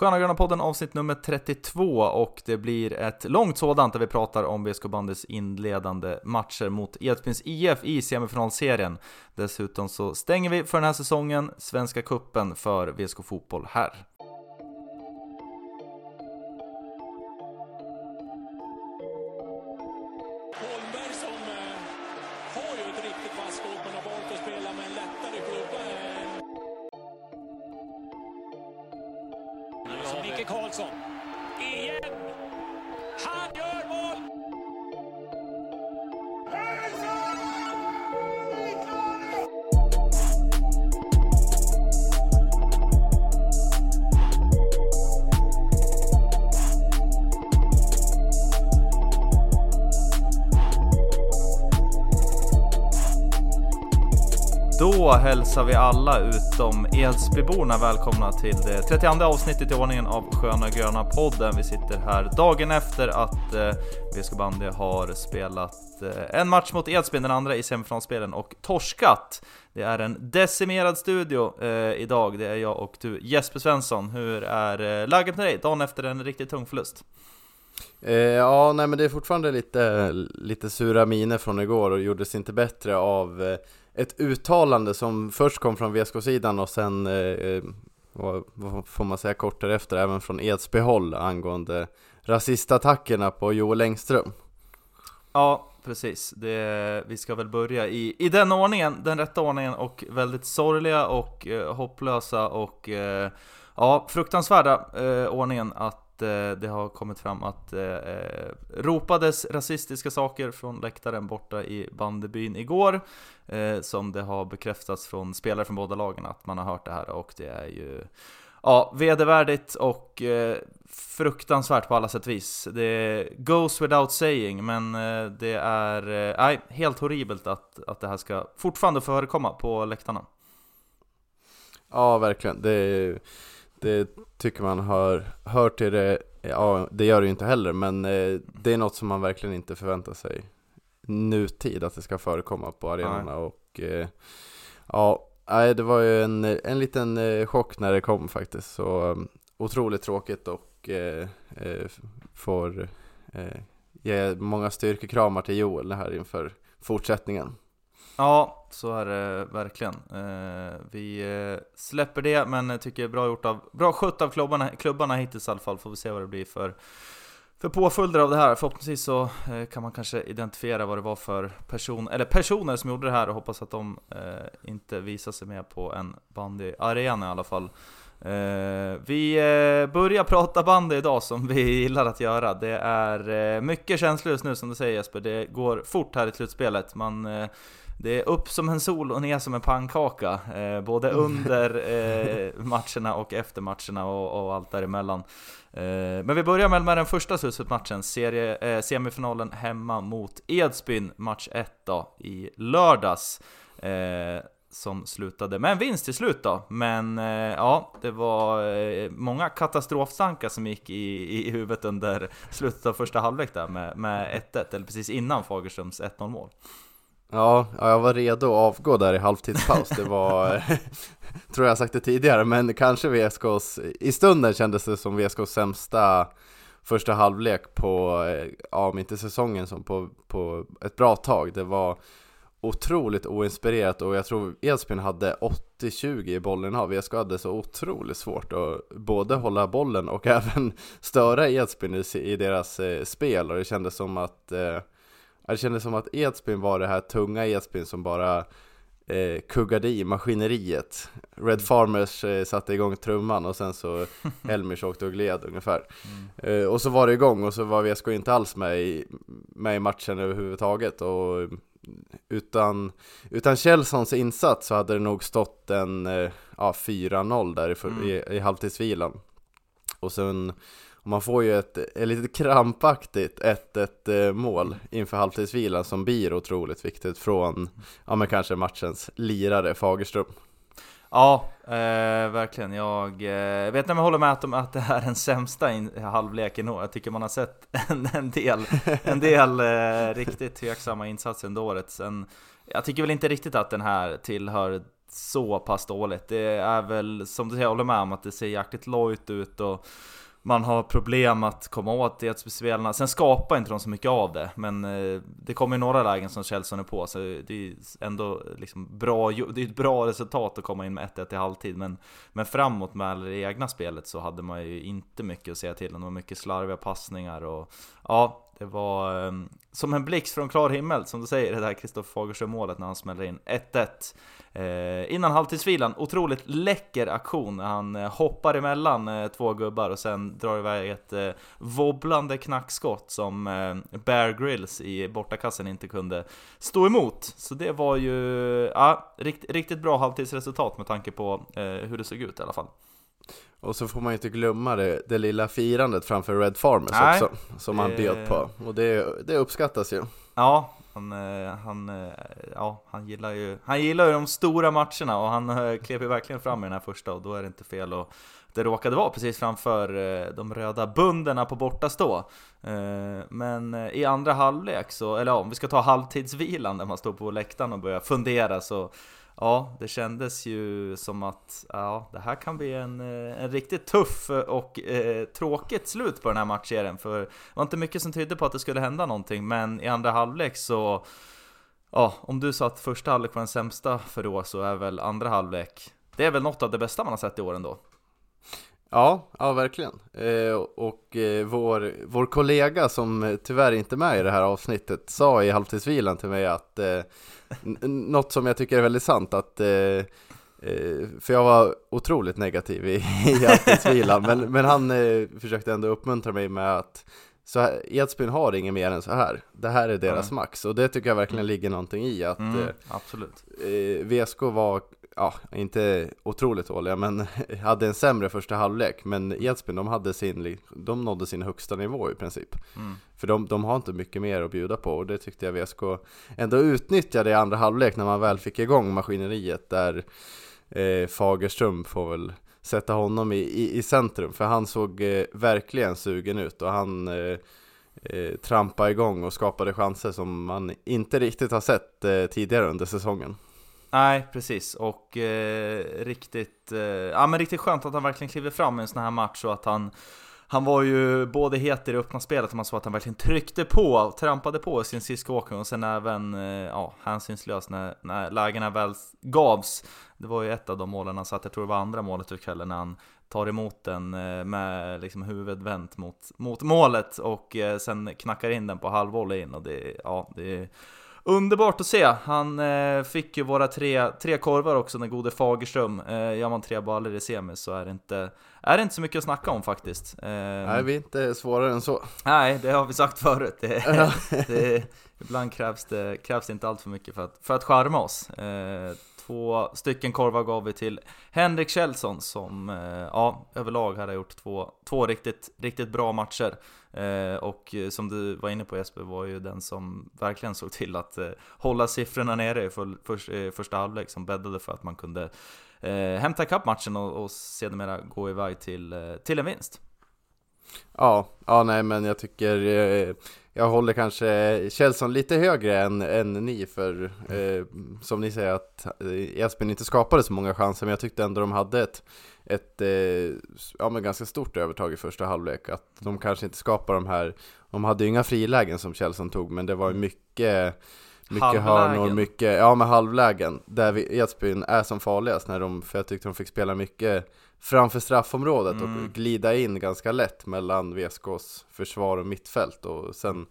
Sköna Gröna podden avsnitt nummer 32 och det blir ett långt sådant där vi pratar om VSK Bandys inledande matcher mot Edsbyns IF i semifinalserien. Dessutom så stänger vi för den här säsongen Svenska Kuppen för VSK Fotboll här. Hälsar vi alla utom Edsbyborna välkomna till det 32 avsnittet i ordningen av Sköna Gröna podden. Vi sitter här dagen efter att eh, VSK Bandy har spelat eh, en match mot Edsbyn, den andra i semifinalspelen och torskat. Det är en decimerad studio eh, idag, det är jag och du Jesper Svensson. Hur är eh, läget med dig dagen efter en riktigt tung förlust? Eh, ja, nej men det är fortfarande lite, lite sura miner från igår och gjordes inte bättre av eh, ett uttalande som först kom från VSK-sidan och sen, eh, eh, vad, vad får man säga kort därefter, även från Edsbyhåll angående rasistattackerna på Joel Engström. Ja, precis. Det, vi ska väl börja i, i den ordningen, den rätta ordningen och väldigt sorgliga och eh, hopplösa och eh, ja, fruktansvärda eh, ordningen att Eh, det har kommit fram att eh, eh, ropades rasistiska saker från läktaren borta i bandebyn igår eh, som det har bekräftats från spelare från båda lagen att man har hört det här och det är ju Ja, vedervärdigt och eh, fruktansvärt på alla sätt och vis. Det goes without saying, men eh, det är eh, nej, helt horribelt att, att det här ska fortfarande förekomma på läktarna. Ja, verkligen. Det, det tycker man hör, hör till det, ja det gör det ju inte heller, men eh, det är något som man verkligen inte förväntar sig nutid att det ska förekomma på arenorna och eh, ja, nej, det var ju en, en liten eh, chock när det kom faktiskt, så um, otroligt tråkigt och eh, får eh, ge många styrkekramar till Joel här inför fortsättningen. Ja, så är det verkligen. Eh, vi eh, släpper det, men tycker bra gjort av, bra skött av klubbarna, klubbarna hittills i alla fall. Får vi se vad det blir för, för påföljder av det här. Förhoppningsvis så eh, kan man kanske identifiera vad det var för person, eller personer som gjorde det här och hoppas att de inte visar sig med på en bandyarena i alla fall. Vi börjar prata bandy idag som vi gillar att göra. Det är mycket känslor just nu som du säger Jesper. Det går fort här i slutspelet. Man, det är upp som en sol och ner som en pannkaka. Eh, både under eh, matcherna och efter matcherna och, och allt däremellan. Eh, men vi börjar med, med den första slutspelsmatchen, eh, semifinalen hemma mot Edsbyn, match 1 då, i lördags. Eh, som slutade med en vinst till slut då, men eh, ja, det var eh, många katastroftankar som gick i, i huvudet under slutet av första halvlek där med, med 1-1, eller precis innan Fagerströms 1-0 mål. Ja, ja, jag var redo att avgå där i halvtidspaus. Det var, tror jag sagt det tidigare, men kanske VSKs, i stunden kändes det som VSKs sämsta första halvlek på, eh, ja om inte säsongen som på, på ett bra tag. Det var otroligt oinspirerat och jag tror Edsbyn hade 80-20 i bollen av. VSK hade så otroligt svårt att både hålla bollen och även störa Edsbyn i, i deras eh, spel och det kändes som att eh, det kändes som att Edsbyn var det här tunga Edsbyn som bara eh, kuggade i maskineriet. Red Farmers eh, satte igång trumman och sen så Helmers åkte och gled ungefär. Eh, och så var det igång och så var VSK inte alls med i, med i matchen överhuvudtaget. Och utan, utan Kjellsons insats så hade det nog stått en eh, ja, 4-0 där i, Mm. i, i halvtidsvilan. Och sen, och man får ju ett, ett lite krampaktigt 1-1 eh, mål inför halvtidsvilan som blir otroligt viktigt från, ja men kanske matchens lirare Fagerström. Ja, eh, verkligen. Jag eh, vet inte om jag håller med att, att det här är den sämsta in, halvleken i år. Jag tycker man har sett en, en del, en del eh, riktigt tveksamma insatser under året. Sen Jag tycker väl inte riktigt att den här tillhör så pass dåligt. Det är väl, som du säger, jag håller med om att det ser jäkligt lojt ut och man har problem att komma åt spelarna. Sen skapar inte de så mycket av det, men eh, det kommer ju några lägen som Kjellson är på, så det är ändå liksom bra, det är ett bra resultat att komma in med 1-1 i halvtid, men, men framåt med det egna spelet så hade man ju inte mycket att säga till om. Det var mycket slarviga passningar och ja, det var um, som en blixt från klar himmel, som du säger, det där Kristoffer Fagerström målet när han smäller in 1-1. Eh, innan halvtidsvilan, otroligt läcker aktion. när Han eh, hoppar emellan eh, två gubbar och sen drar iväg ett eh, wobblande knackskott som eh, Bear Grylls i bortakassen inte kunde stå emot. Så det var ju ja, rikt, riktigt bra halvtidsresultat med tanke på eh, hur det såg ut i alla fall. Och så får man ju inte glömma det, det lilla firandet framför Red Farmers Nej, också, som han bjöd på. Och det, det uppskattas ju. Ja, han, eh, han, eh, ja, han, gillar ju, han gillar ju de stora matcherna och han eh, klev ju verkligen fram i den här första och då är det inte fel att det råkade vara precis framför de röda bunderna på bortastå. Men i andra halvlek så, eller ja, om vi ska ta halvtidsvilan där man står på läktaren och börjar fundera så Ja, det kändes ju som att ja, det här kan bli en, eh, en riktigt tuff eh, och eh, tråkigt slut på den här matchserien. För det var inte mycket som tydde på att det skulle hända någonting, men i andra halvlek så... Ja, om du sa att första halvlek var den sämsta för då så är väl andra halvlek... Det är väl något av det bästa man har sett i år ändå? Ja, ja verkligen. Eh, och eh, vår, vår kollega som eh, tyvärr inte är med i det här avsnittet sa i halvtidsvilan till mig att eh, något som jag tycker är väldigt sant att eh, eh, för jag var otroligt negativ i, i halvtidsvilan men, men han eh, försökte ändå uppmuntra mig med att så här, Edsbyn har inget mer än så här. Det här är deras mm. max och det tycker jag verkligen ligger någonting i att mm, absolut. Eh, VSK var ja, inte otroligt dåliga, men hade en sämre första halvlek. Men Edsbyn, de, hade sin, de nådde sin högsta nivå i princip. Mm. För de, de har inte mycket mer att bjuda på och det tyckte jag VSK ändå utnyttjade i andra halvlek när man väl fick igång maskineriet där eh, Fagerström får väl sätta honom i, i, i centrum för han såg eh, verkligen sugen ut och han eh, eh, trampade igång och skapade chanser som man inte riktigt har sett eh, tidigare under säsongen. Nej, precis. Och eh, riktigt, eh, ja, men riktigt skönt att han verkligen kliver fram i en sån här match och att han han var ju både het i det öppna spelet och man såg att han verkligen tryckte på, trampade på sin sista åkning och sen även eh, ja, hänsynslös när, när lägena väl gavs. Det var ju ett av de målen han satte, jag tror det var andra målet ur kvällen när han tar emot den eh, med liksom huvudet vänt mot, mot målet och eh, sen knackar in den på halvvolley in och det, ja, det Underbart att se! Han eh, fick ju våra tre, tre korvar också, den gode Fagerström. Eh, gör man tre baller i semi så är det inte, är det inte så mycket att snacka om faktiskt. Eh, nej, vi är inte svårare än så. Nej, det har vi sagt förut. Det, det, ibland krävs det, krävs det inte allt för mycket för att, för att charma oss. Eh, två stycken korvar gav vi till Henrik Kjellson som eh, ja, överlag hade gjort två, två riktigt, riktigt bra matcher. Eh, och som du var inne på Jesper var ju den som verkligen såg till att eh, hålla siffrorna nere i för, eh, första halvlek som bäddade för att man kunde hämta ikapp matchen och, och sedermera gå iväg till, till en vinst. Ja, ja nej men jag tycker eh, jag håller kanske Kjellson lite högre än, än ni för eh, som ni säger att eh, Espen inte skapade så många chanser men jag tyckte ändå de hade ett, ett eh, ja, men ganska stort övertag i första halvlek. Att de kanske inte skapade de här de hade ju inga frilägen som Kjellson tog men det var mycket mycket hörnor, mycket, ja med halvlägen Där vi, Edsbyn är som farligast när de, för jag tyckte de fick spela mycket framför straffområdet mm. och glida in ganska lätt mellan VSKs försvar och mittfält och sen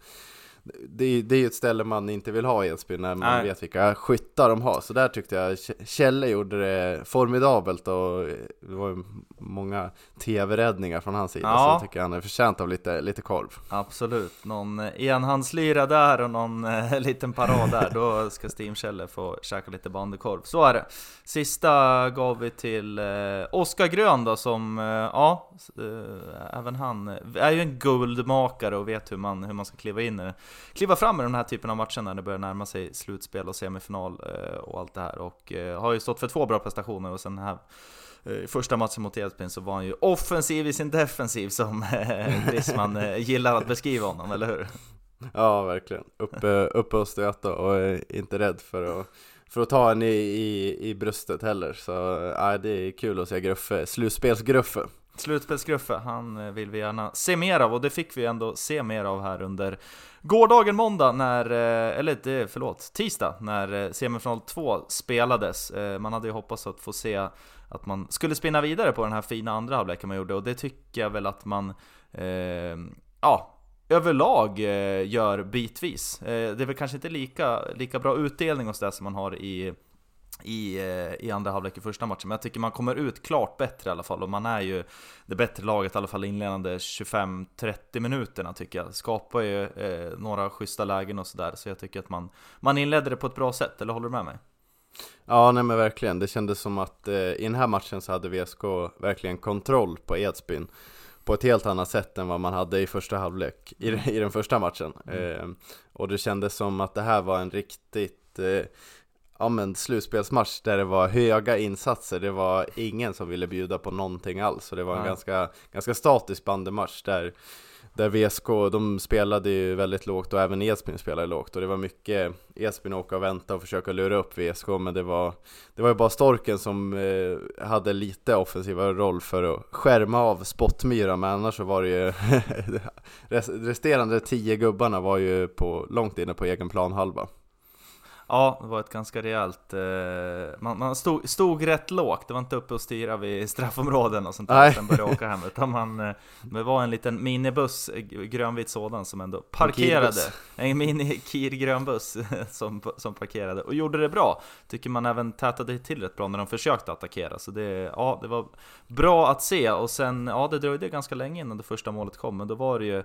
det, det är ju ett ställe man inte vill ha i Edsbyn när man Nej. vet vilka skyttar de har. Så där tyckte jag Kjelle gjorde det formidabelt och det var många tv-räddningar från hans sida. Ja. Så jag tycker han är förtjänt av lite, lite korv. Absolut, någon enhandslyra där och någon eh, liten parad där. Då ska Steam Kjelle få käka lite bandykorv. Så är det. Sista gav vi till eh, Oskar Grön då som, eh, ja, eh, även han är ju en guldmakare och vet hur man, hur man ska kliva in i kliva fram i den här typen av matcher när det börjar närma sig slutspel och semifinal eh, och allt det här. Och eh, har ju stått för två bra prestationer och sen här eh, i första matchen mot Edsbyn så var han ju offensiv i sin defensiv som Grisman gillar att beskriva honom, eller hur? Ja, verkligen. Uppe, uppe och stöta och inte rädd för att, för att ta en i, i, i bröstet heller. Så ja, det är kul att se Gruffe, slutspelsgruffe. Slutspelsgruffe, han vill vi gärna se mer av och det fick vi ändå se mer av här under gårdagen måndag när, eh, eller förlåt, tisdag när eh, semifinal 2 spelades. Eh, man hade ju hoppats att få se att man skulle spinna vidare på den här fina andra halvleken man gjorde och det tycker jag väl att man, eh, ja, överlag gör bitvis. Det är väl kanske inte lika, lika bra utdelning hos det som man har i i, eh, i andra halvlek i första matchen, men jag tycker man kommer ut klart bättre i alla fall och man är ju det bättre laget i alla fall inledande 25-30 minuterna tycker jag. Skapar ju eh, några schyssta lägen och sådär, så jag tycker att man, man inledde det på ett bra sätt, eller håller du med mig? Ja, nej men verkligen. Det kändes som att eh, i den här matchen så hade VSK verkligen kontroll på Edsbyn på ett helt annat sätt än vad man hade i första halvlek, i, i den första matchen. Mm. Eh, och det kändes som att det här var en riktigt eh, ja, men slutspelsmatch där det var höga insatser. Det var ingen som ville bjuda på någonting alls. Och det var en ganska, ganska statisk bandematch där där VSK, de spelade ju väldigt lågt och även Edsbyn spelade lågt och det var mycket Edsbyn åka och vänta och försöka lura upp VSK men det var Det var ju bara Storken som eh, hade lite offensiva roll för att skärma av Spottmyra men annars så var det ju Resterande tio gubbarna var ju på, långt inne på egen planhalva Ja, det var ett ganska rejält... Eh, man, man stod, stod rätt lågt, det var inte uppe och styra vid straffområden och sånt där och sen började åka hem. Utan man, eh, det var en liten minibuss, eh, grönvit sådan, som ändå parkerade. En mini-Kir grönbuss som, som parkerade och gjorde det bra. Tycker man även tätade till rätt bra när de försökte attackera. Så det, ja, det var bra att se. Och sen, ja det dröjde ganska länge innan det första målet kom. Men då var det ju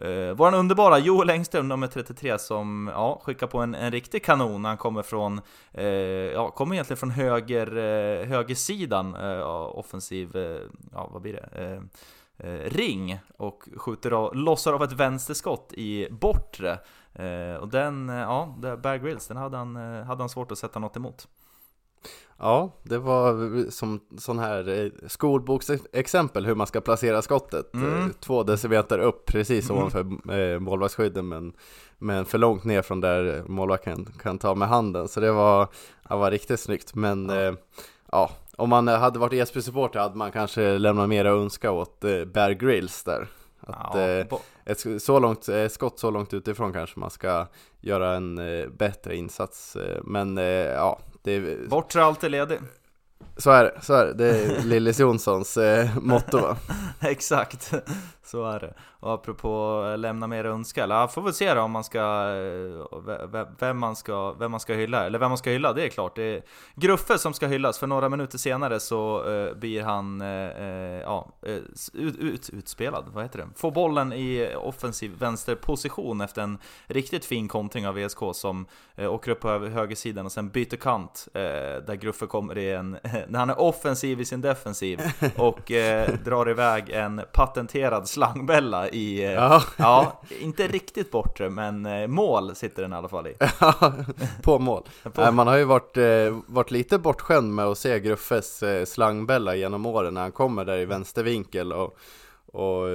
eh, våran underbara Joel Engström, nummer 33, som ja, skickade på en, en riktig kanon han kommer från, eh, ja, kommer egentligen från höger, eh, högersidan eh, offensiv, eh, ja vad blir det? Eh, eh, ring och skjuter av, lossar av ett vänsterskott i bortre. Eh, och den, eh, ja, Bear Grylls, den hade han, hade han svårt att sätta något emot. Ja, det var som sån här skolboksexempel hur man ska placera skottet. Mm. Två decimeter upp precis mm. ovanför målvaktsskydden men men för långt ner från där målvakten kan ta med handen. Så det var, det var riktigt snyggt. Men ja, eh, ja om man hade varit Esby-supporter hade man kanske lämnat mer att önska åt eh, Bear Grylls där. Att, ja, eh, ett så långt, ett skott så långt utifrån kanske man ska göra en eh, bättre insats. Eh, men eh, ja, det... Bortre alltid ledig. Så är det, så är det. Det är Lillis Jonssons eh, motto va? Exakt, så är det. Och apropå eh, lämna mer önska, eller får väl se då om man ska, eh, vem man ska, vem man ska hylla, eller vem man ska hylla, det är klart. Det är Gruffe som ska hyllas, för några minuter senare så uh, blir han, uh, ja, ut, ut, utspelad, vad heter det? Får bollen i offensiv vänsterposition efter en riktigt fin kontring av VSK som uh, åker upp på högersidan och sen byter kant, där Gruffe kommer i en, när han är offensiv i sin defensiv och drar iväg en patenterad slangbälla i, eh, ja. ja. inte riktigt bortre, men eh, mål sitter den i alla fall i. på mål. på. man har ju varit, eh, varit lite bortskämd med att se Gruffes slangbälla genom åren när han kommer där i vänstervinkel och, och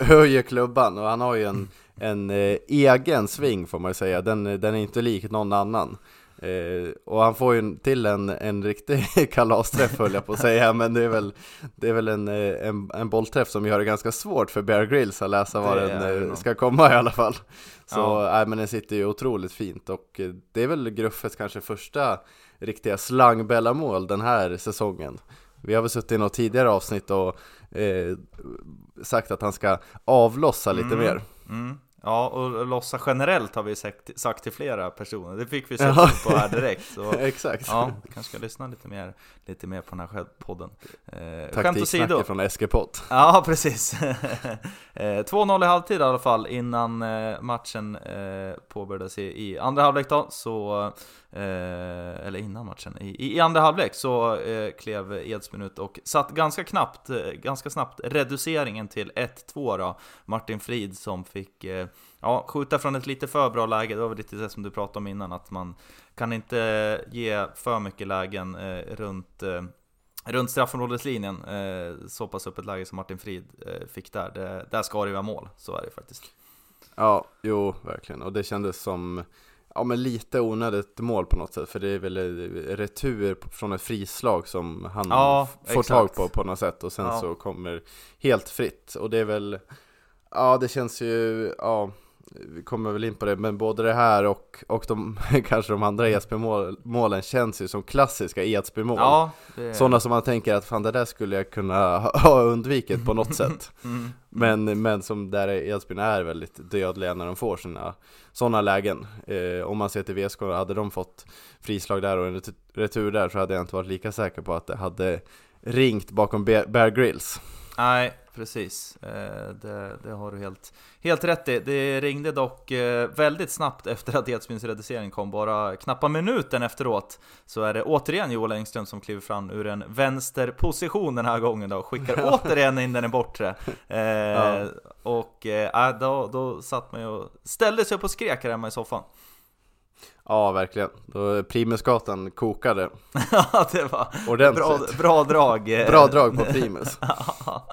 höjer klubban. Och han har ju en, en egen sving får man ju säga, den, den är inte lik någon annan. Eh, och han får ju till en, en riktig kalasträff höll jag på att säga, men det är väl, det är väl en, eh, en, en bollträff som gör det ganska svårt för Bear Grylls att läsa var den eh, ska komma i alla fall. Så ja. äh, men den sitter ju otroligt fint och eh, det är väl Gruffes kanske första riktiga slangbällamål den här säsongen. Vi har väl suttit i något tidigare avsnitt och eh, sagt att han ska avlossa lite mm. mer. Mm. Ja, och lossa generellt har vi sagt, sagt till flera personer. Det fick vi sätta på här direkt. Så, Exakt. Ja, kanske ska lyssna lite mer, lite mer på den här podden. Eh, åsido. från SG-podd. Ja, precis. 2-0 eh, i halvtid i alla fall innan eh, matchen eh, påbörjades i, i andra halvlek då. Så Eh, eller innan matchen, i, i andra halvlek så eh, klev Edsbyn ut och satt ganska knappt, eh, ganska snabbt reduceringen till 1-2 då. Martin Frid som fick eh, ja, skjuta från ett lite för bra läge, det var väl lite det som du pratade om innan, att man kan inte ge för mycket lägen eh, runt eh, Runt straffområdeslinjen, eh, så pass upp ett läge som Martin Frid eh, fick där, det, där ska det ju vara mål, så är det faktiskt. Ja, jo, verkligen. Och det kändes som Ja men lite onödigt mål på något sätt, för det är väl retur från ett frislag som han Ja, får exakt. tag på på något sätt och sen Ja. så kommer helt fritt. Och det är väl, ja det känns ju, ja vi kommer väl in på det, men både det här och, och de, kanske de andra Edsby-målen känns ju som klassiska Edsby-mål. Ja, det... Sådana som man tänker att fan det där skulle jag kunna ha- undvikit på något sätt. Mm. Men, men som där Edsbyn är väldigt dödliga när de får sina sådana lägen. Eh, om man ser till VSK, hade de fått frislag där och en retu- retur där så hade jag inte varit lika säker på att det hade ringt bakom Bear Grylls. Nej, precis. Eh, Det, det har du helt, helt rätt i. Det ringde dock eh, väldigt snabbt efter att Edsbyns kom, bara knappa minuten efteråt. Så är det återigen Joel Engström som kliver fram ur en vänsterposition den här gången då, och skickar återigen in den i bortre. Eh, Ja. Och eh, då, då satt man ju och ställde sig upp och skrek här hemma i soffan. Ja, verkligen. Då Primusgatan kokade Ja, det var ordentligt. bra, bra drag. eh, Bra drag på Primus. Ja,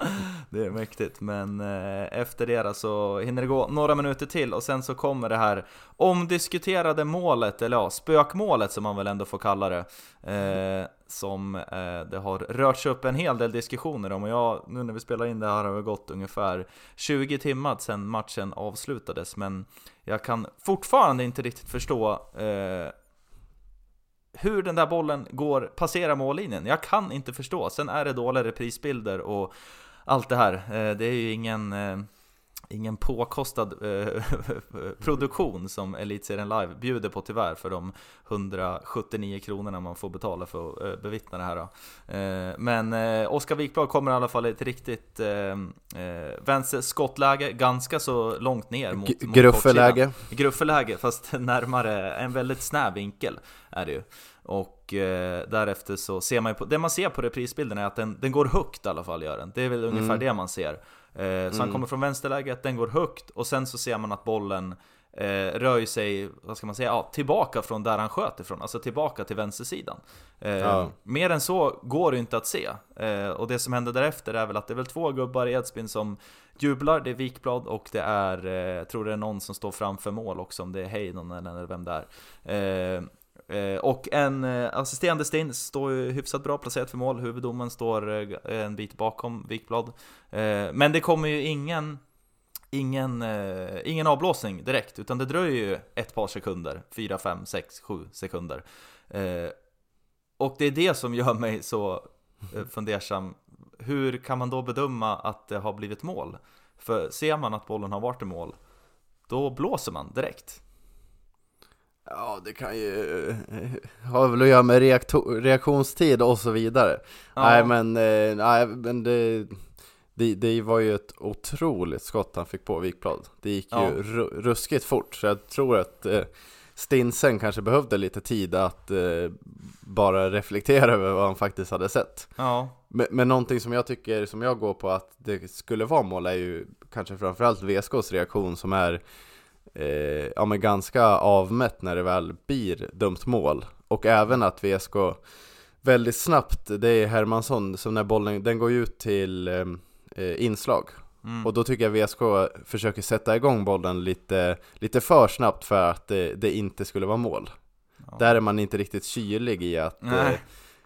det är mäktigt, men eh, efter det så hinner det gå några minuter till och sen så kommer det här omdiskuterade målet, eller ja, spökmålet som man väl ändå får kalla det. Som eh, det har rört sig upp en hel del diskussioner om och jag, nu när vi spelar in det här har det gått ungefär 20 timmar sedan matchen avslutades men jag kan fortfarande inte riktigt förstå eh, hur den där bollen går, passerar mållinjen. Jag kan inte förstå. Sen är det dåliga reprisbilder och allt det här. Eh, Det är ju ingen, eh, ingen påkostad eh, produktion som Elitserien Live bjuder på tyvärr för de 179 kronorna man får betala för att eh, bevittna det här. Då. Eh, Men eh, Oskar Wikblad kommer i alla fall i ett riktigt eh, eh, vänsterskottläge, ganska så långt ner mot, G- mot Gruffeläge. Gruffeläge, fast närmare en väldigt snäv vinkel är det ju. Och eh, därefter så ser man ju på, det man ser på reprisbilden är att den, den går högt i alla fall gör den. Det är väl ungefär Mm. det man ser. Eh, så han kommer från vänsterläget, den går högt och sen så ser man att bollen eh, rör sig, vad ska man säga, ja, tillbaka från där han sköt ifrån, alltså tillbaka till vänstersidan. Eh, Ja. Mer än så går det inte att se. Eh, och det som händer därefter är väl att det är väl två gubbar i Edsbyn som jublar, det är Wikblad och det är, eh, jag tror det är någon som står framför mål också, om det är Heidon eller vem det är. Eh, och en eh, assisterande stinn står ju hyfsat bra placerat för mål, huvuddomen står eh, en bit bakom Wikblad. Men det kommer ju ingen, ingen, ingen avblåsning direkt, utan det dröjer ju ett par sekunder, 4, 5, 6, 7 sekunder. Och det är det som gör mig så fundersam. Hur kan man då bedöma att det har blivit mål? För ser man att bollen har varit i mål, då blåser man direkt. Ja, det kan ju eh, ha väl att göra med reaktionstid och så vidare. Ja. Nej, men, eh, nej, men det, det, det var ju ett otroligt skott han fick på Wikblad. Det gick Ja. ju ru- ruskigt fort, så jag tror att eh, Stinsen kanske behövde lite tid att eh, bara reflektera över vad han faktiskt hade sett. Ja, Men, men någonting som jag tycker, som jag går på att det skulle vara mål är ju kanske framförallt VSKs reaktion som är eh, ja, men ganska avmätt när det väl blir dömt mål. Och även att VSK väldigt snabbt, det är Hermansson, som när bollen, den går ut till eh, eh, inslag. mm. Och då tycker jag VSK försöker sätta igång bollen lite, lite för snabbt för att det, det inte skulle vara mål. Ja. Där är man inte riktigt kylig i att, eh,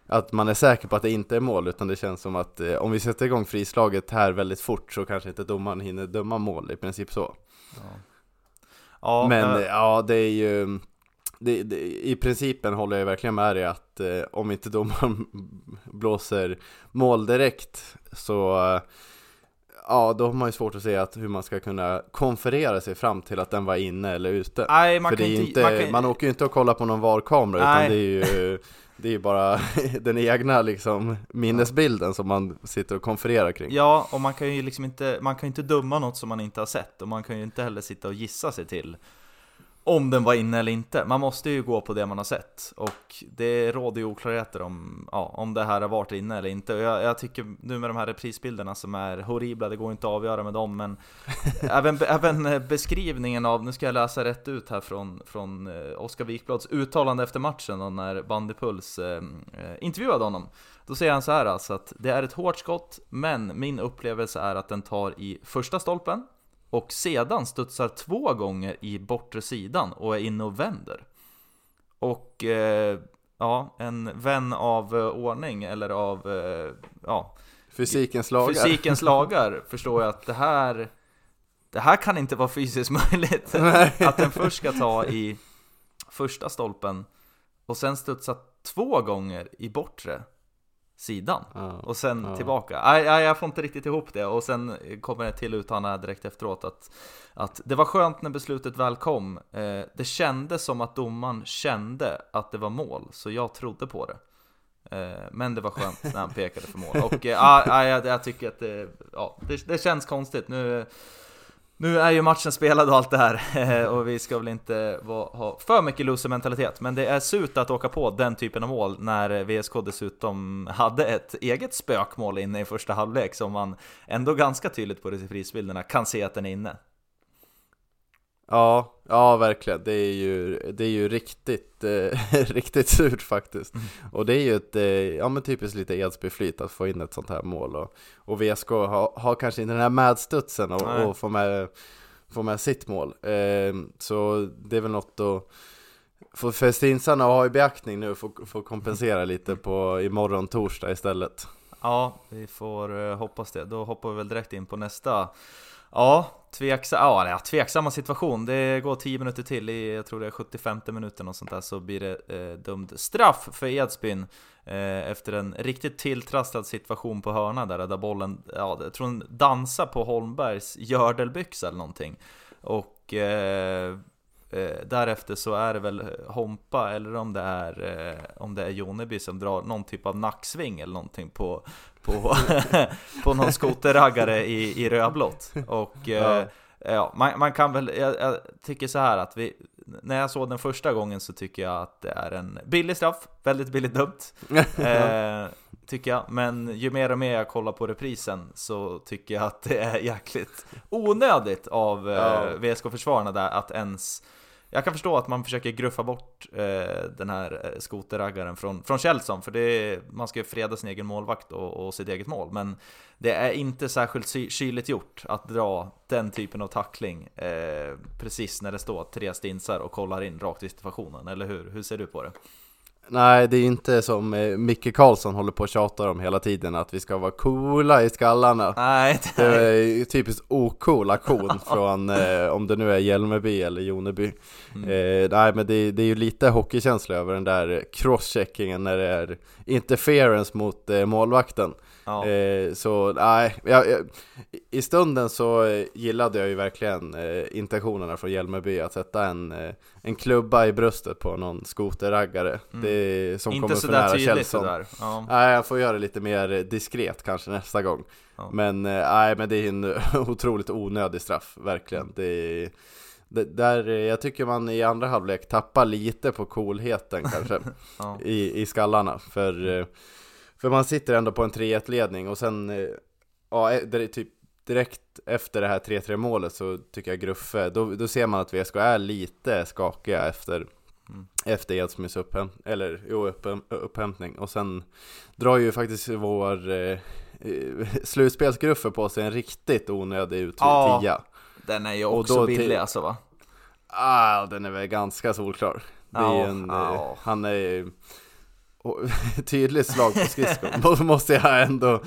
att man är säker på att det inte är mål, utan det känns som att eh, om vi sätter igång frislaget här väldigt fort så kanske inte domaren hinner döma mål, i princip så. Ja. Ja, Men eh, ja, det är ju det, det, I principen håller jag verkligen med dig att eh, om inte domaren blåser mål direkt så eh, Ja, då har man ju svårt att se att hur man ska kunna konferera sig fram till att den var inne eller ute. nej, man För kan det är inte... man man, kan, åker ju inte och kollar på någon VAR-kamera utan det är ju Det är ju bara den egna liksom minnesbilden som man sitter och konfererar kring. Ja, och man kan ju liksom inte, man kan inte döma något som man inte har sett och man kan ju inte heller sitta och gissa sig till om den var inne eller inte. Man måste ju gå på det man har sett och det råder ju oklarheter om, ja, om det här har varit inne eller inte. Och jag, jag tycker nu med de här reprisbilderna som är horribla, det går inte att avgöra med dem, men även, även beskrivningen av, nu ska jag läsa rätt ut här från, från eh, Oskar Wikblads uttalande efter matchen och när Bandypuls eh, eh, intervjuade honom. Då säger han så här alltså att det är ett hårt skott, men min upplevelse är att den tar i första stolpen och sedan studsar två gånger i bortre sidan och är inne och vänder. Och eh, ja, en vän av eh, ordning eller av eh, ja, Fysikens lagar. fysikens lagar förstår jag att det här det här kan inte vara fysiskt möjligt. Att den först ska ta i första stolpen och sen studsa två gånger i bortre sidan Ja. och sen Ja. tillbaka. Nej, nej, jag får inte riktigt ihop det och sen kommer det till uttalande direkt efteråt att, att det var skönt när beslutet väl kom. Eh, det kändes som att domaren kände att det var mål, så jag trodde på det. Eh, men det var skönt när han pekade för mål. Och eh, ja, ja, jag, jag tycker att det, ja, det, det känns konstigt. Nu, nu är ju matchen spelad och allt det här och vi ska väl inte ha för mycket loser-mentalitet Men det är surt att åka på den typen av mål när VSK dessutom hade ett eget spökmål inne i första halvlek som man ändå ganska tydligt på reprisbilderna kan se att den är inne. Ja, ja verkligen. Det är ju, det är ju riktigt, eh, riktigt surt faktiskt. Och det är ju ett, eh, ja men typiskt lite Edsby-flyt att få in ett sånt här mål. Och, och VSK har, har kanske inte den här medstudsen och, Nej. och få, med, få med sitt mål. Eh, så det är väl något att få festinsarna att ha i beaktning nu, få, få kompensera lite på imorgon torsdag istället. Ja, vi får eh, hoppas det. Då hoppar vi väl direkt in på nästa Ja, tveksa, ja, tveksamma situation. Det går 10 minuter till i, jag tror det är 75 minuter, och sånt där, så blir det eh, dömd straff för Edsbyn eh, efter en riktigt tilltrasslad situation på hörna där, där bollen, ja, jag tror den dansar på Holmbergs gördelbyxa eller någonting. Och eh, eh, därefter så är det väl Hompa eller om det är, eh, om det är Joneby som drar någon typ av nacksving eller någonting på, på, på någon skoterraggare i, i rödblått. Och eh, ja, man, man kan väl, jag, jag tycker så här att vi, när jag såg den första gången så tycker jag att det är en billig straff, väldigt billigt dömt. Eh, tycker jag, men ju mer och mer jag kollar på reprisen så tycker jag att det är jäkligt onödigt av eh, Ja. VSK-försvararna där att ens jag kan förstå att man försöker gruffa bort eh, den här eh, skoterraggaren från, från Kjellson, för det är, man ska ju freda sin egen målvakt och, och sitt eget mål, men det är inte särskilt kyligt gjort att dra den typen av tackling eh, precis när det står tre stinsar och kollar in rakt i situationen, eller hur? Hur ser du på det? Nej, det är inte som eh, Micke Karlsson håller på och tjatar om hela tiden, att vi ska vara coola i skallarna. Nej, Det är typiskt ocool aktion från, eh, om det nu är Hjälmeby eller Joneby. Mm. Eh, nej men det, det är ju lite hockeykänsla över den där crosscheckingen när det är interference mot eh, målvakten. ja. Eh, så nej, jag, jag, i stunden så gillade jag ju verkligen eh, intentionerna från Hjälmeby att sätta en, en klubba i bröstet på någon skoterraggare. Det är, som Mm. Inte kommer för nära Kjellson. Ja. Nej, jag får göra det lite mer diskret kanske nästa gång. Ja. Men eh, nej, men det är en otroligt onödig straff, verkligen. Det är, det, där, jag tycker man i andra halvlek tappar lite på coolheten kanske Ja. i, i skallarna. För, eh, för man sitter ändå på en 3-1 ledning och sen, eh, ja, det är typ direkt efter det här 3-3 målet så tycker jag Gruffe, då, då ser man att VSK är lite skakiga efter Mm. efter Edsmys upphäm eller, jo, upphäm upphämtning och sen drar ju faktiskt vår eh, eh, slutspelsgruffe på sig en riktigt onödig ut Ja. tia. Den är ju också billig alltså va? Ah, den är väl ganska solklar. Det är Ja, en, ja. eh, han är och, tydligt slag på skridskon, måste jag ändå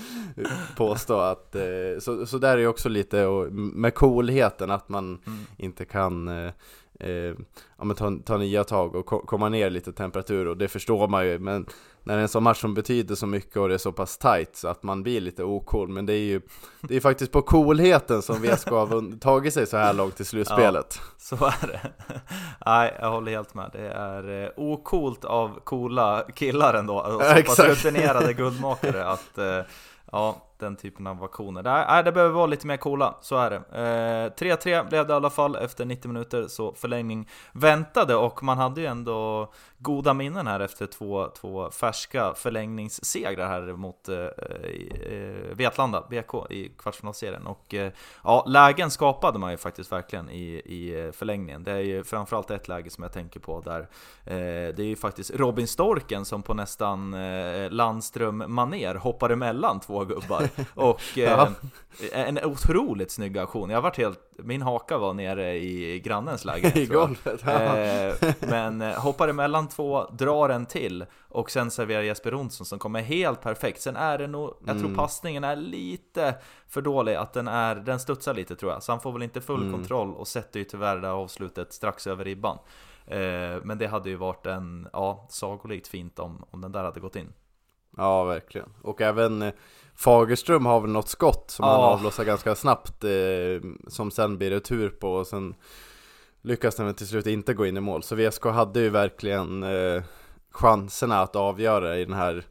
påstå att, eh, så, så där är ju också lite och, med coolheten att man Mm. inte kan eh, eh, ja, men ta, ta nya tag och ko- komma ner lite temperatur och det förstår man ju men när det är en sån match som betyder så mycket och det är så pass tight så att man blir lite ocool men det är ju det är faktiskt på coolheten som VSK har tagit sig så här långt i slutspelet Så är det. Nej, jag håller helt med. Det är eh, ocoolt av coola killar ändå. Och så Ja, pass rutinerade guldmakare att eh, ja, den typen av aktioner. Nej, nej, det behöver vara lite mer coola, så är det. Eh, 3-3 blev det i alla fall efter 90 minuter, så förlängning väntade och man hade ju ändå goda minnen här efter två, två färska förlängningssegrar här mot eh, eh, Vetlanda, BK, i kvartsfinalserien. Och eh, ja, lägen skapade man ju faktiskt verkligen i, i eh, förlängningen. Det är ju framförallt ett läge som jag tänker på där eh, det är ju faktiskt Robin Storken som på nästan eh, Landström maner hoppar emellan två gubbar och eh, Ja. en otroligt snygg aktion. Jag varit helt, min haka var nere i grannens lägenhet I golvet. Ja. Eh, men eh, hoppar emellan två, drar en till och sen serverar Jesper Jonsson som kommer helt perfekt. Sen är det nog, jag tror Mm. passningen är lite för dålig, att den är, den studsar lite tror jag. Så han får väl inte full Mm. kontroll och sätter ju tyvärr det här avslutet strax över ribban. Eh, men det hade ju varit en, ja, sagolikt fint om, om den där hade gått in. Ja, verkligen. Och även Fagerström har väl något skott som Ja. han avlossar ganska snabbt eh, Som sen blir retur på och sen Lyckas den väl till slut inte gå in i mål. Så VSK hade ju verkligen eh, chanserna att avgöra i den här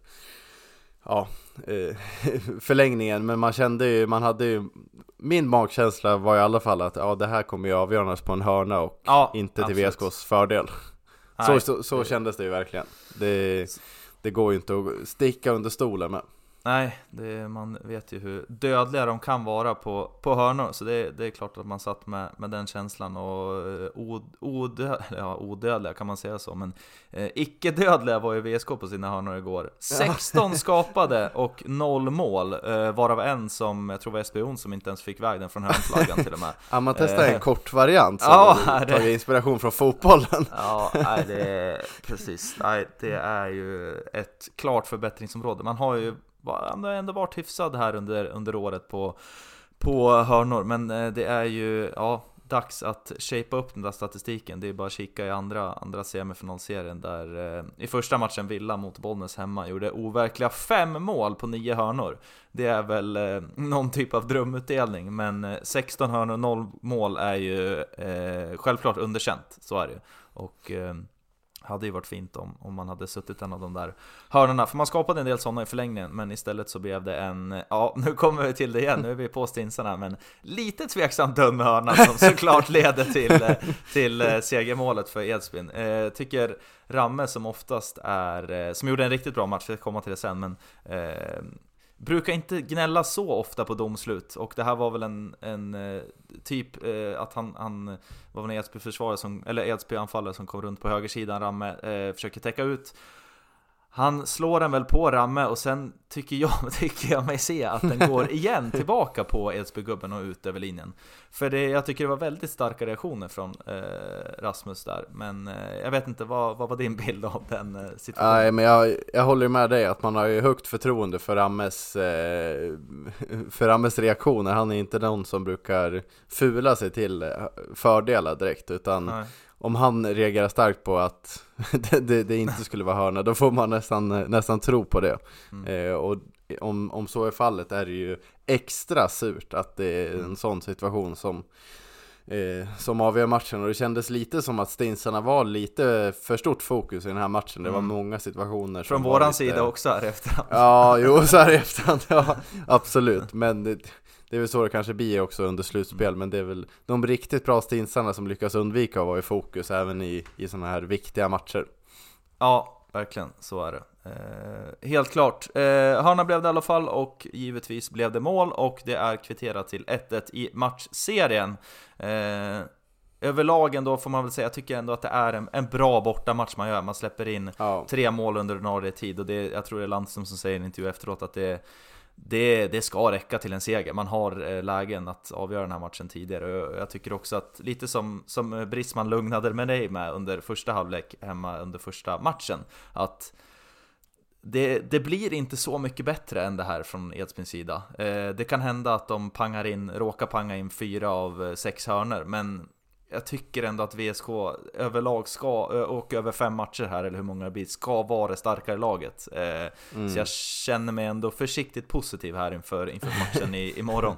Ja eh, Förlängningen. Men man kände ju, man hade ju Min magkänsla var i alla fall att ja det här kommer ju avgöras på en hörna och Ja, inte till absolut. VSKs fördel. Så, så, så kändes det ju verkligen. Det, det går ju inte att sticka under stolen med Nej, det, man vet ju hur dödliga de kan vara på, på hörnor, så det, det är klart att man satt med, med den känslan och eh, od, odö, ja, odödliga kan man säga så, men eh, icke-dödliga var ju VSK på sina hörnor igår. 16 skapade och noll mål, eh, varav en som, jag tror var SBO som inte ens fick iväg den från hörnflaggan till och med. Ja, man testar Eh, en kort variant som ja, ja, det- tagit inspiration från fotbollen. Ja, nej, det är precis. Nej, det är ju ett klart förbättringsområde. Man har ju han har ändå varit hyfsad här under, under året på, på hörnor, men eh, det är ju ja, dags att shapea upp den där statistiken. Det är bara att kika i andra, andra semifinalserien där eh, i första matchen Villa mot Bollnäs hemma gjorde overkliga fem mål på nio hörnor. Det är väl eh, någon typ av drömutdelning, men eh, 16 hörnor, och 0 mål är ju eh, självklart underkänt, så är det ju. Och eh, hade ju varit fint om, om man hade suttit en av de där hörnorna, för man skapade en del sådana i förlängningen, men istället så blev det en, ja nu kommer vi till det igen, nu är vi på stinsarna, men lite tveksamt dömd hörna som såklart leder till, eh, till eh, segermålet för Edsbyn. Eh, tycker Ramme som oftast är, eh, som gjorde en riktigt bra match, vi ska komma till det sen, men eh, brukar inte gnälla så ofta på domslut. Och det här var väl en, en eh, typ eh, att han, han var väl en Edsby-försvarare som, eller Edsby-anfallare som kom runt på högersidan, Ramme eh, försöker täcka ut han slår den väl på Ramme och sen tycker jag, tycker jag mig se att den går igen tillbaka på Edsbygubben och ut över linjen. För det, jag tycker det var väldigt starka reaktioner från eh, Rasmus där. Men eh, jag vet inte, vad, vad var din bild av den eh, situationen? Nej, men jag, jag håller med dig att man har ju högt förtroende för Rammes, eh, för Rammes reaktioner. Han är inte någon som brukar fula sig till eh, fördelar direkt, utan Nej. Om han reagerar starkt på att det, det, det inte skulle vara hörna, då får man nästan, nästan tro på det. Mm. Eh, och om, om så är fallet är det ju extra surt att det är en Mm. sån situation som, eh, som avgör matchen. Och det kändes lite som att Stinsarna var lite för stort fokus i den här matchen. Det var Mm. många situationer Från som var våran lite... sida också här efterhand. Ja, jo, så här efterhand, ja, absolut. Men det, det är väl så det kanske blir också under slutspel. Men det är väl de riktigt bra stinsarna som lyckas undvika att vara i fokus även i, i sådana här viktiga matcher. Ja, verkligen, så är det. Eh, helt klart. Eh, hörna blev det i alla fall och givetvis blev det mål och det är kvitterat till 1-1 i matchserien. Eh, överlag ändå får man väl säga, jag tycker ändå att det är en, en bra bortamatch man gör. Man släpper in Ja, tre mål under ordinarie tid och det, jag tror det är Landström som säger i en intervju efteråt att det, det, det ska räcka till en seger. Man har eh, lägen att avgöra den här matchen tidigare jag tycker också att lite som, som Brisman lugnade med dig med under första halvlek hemma under första matchen att det, det blir inte så mycket bättre än det här från Edsbyns sida. Eh, det kan hända att de pangar in, råkar panga in fyra av eh, sex hörnor, men jag tycker ändå att VSK överlag ska, och över fem matcher här, eller hur många det blir, ska vara det starkare laget. Eh, mm. Så jag känner mig ändå försiktigt positiv här inför, inför matchen i, imorgon.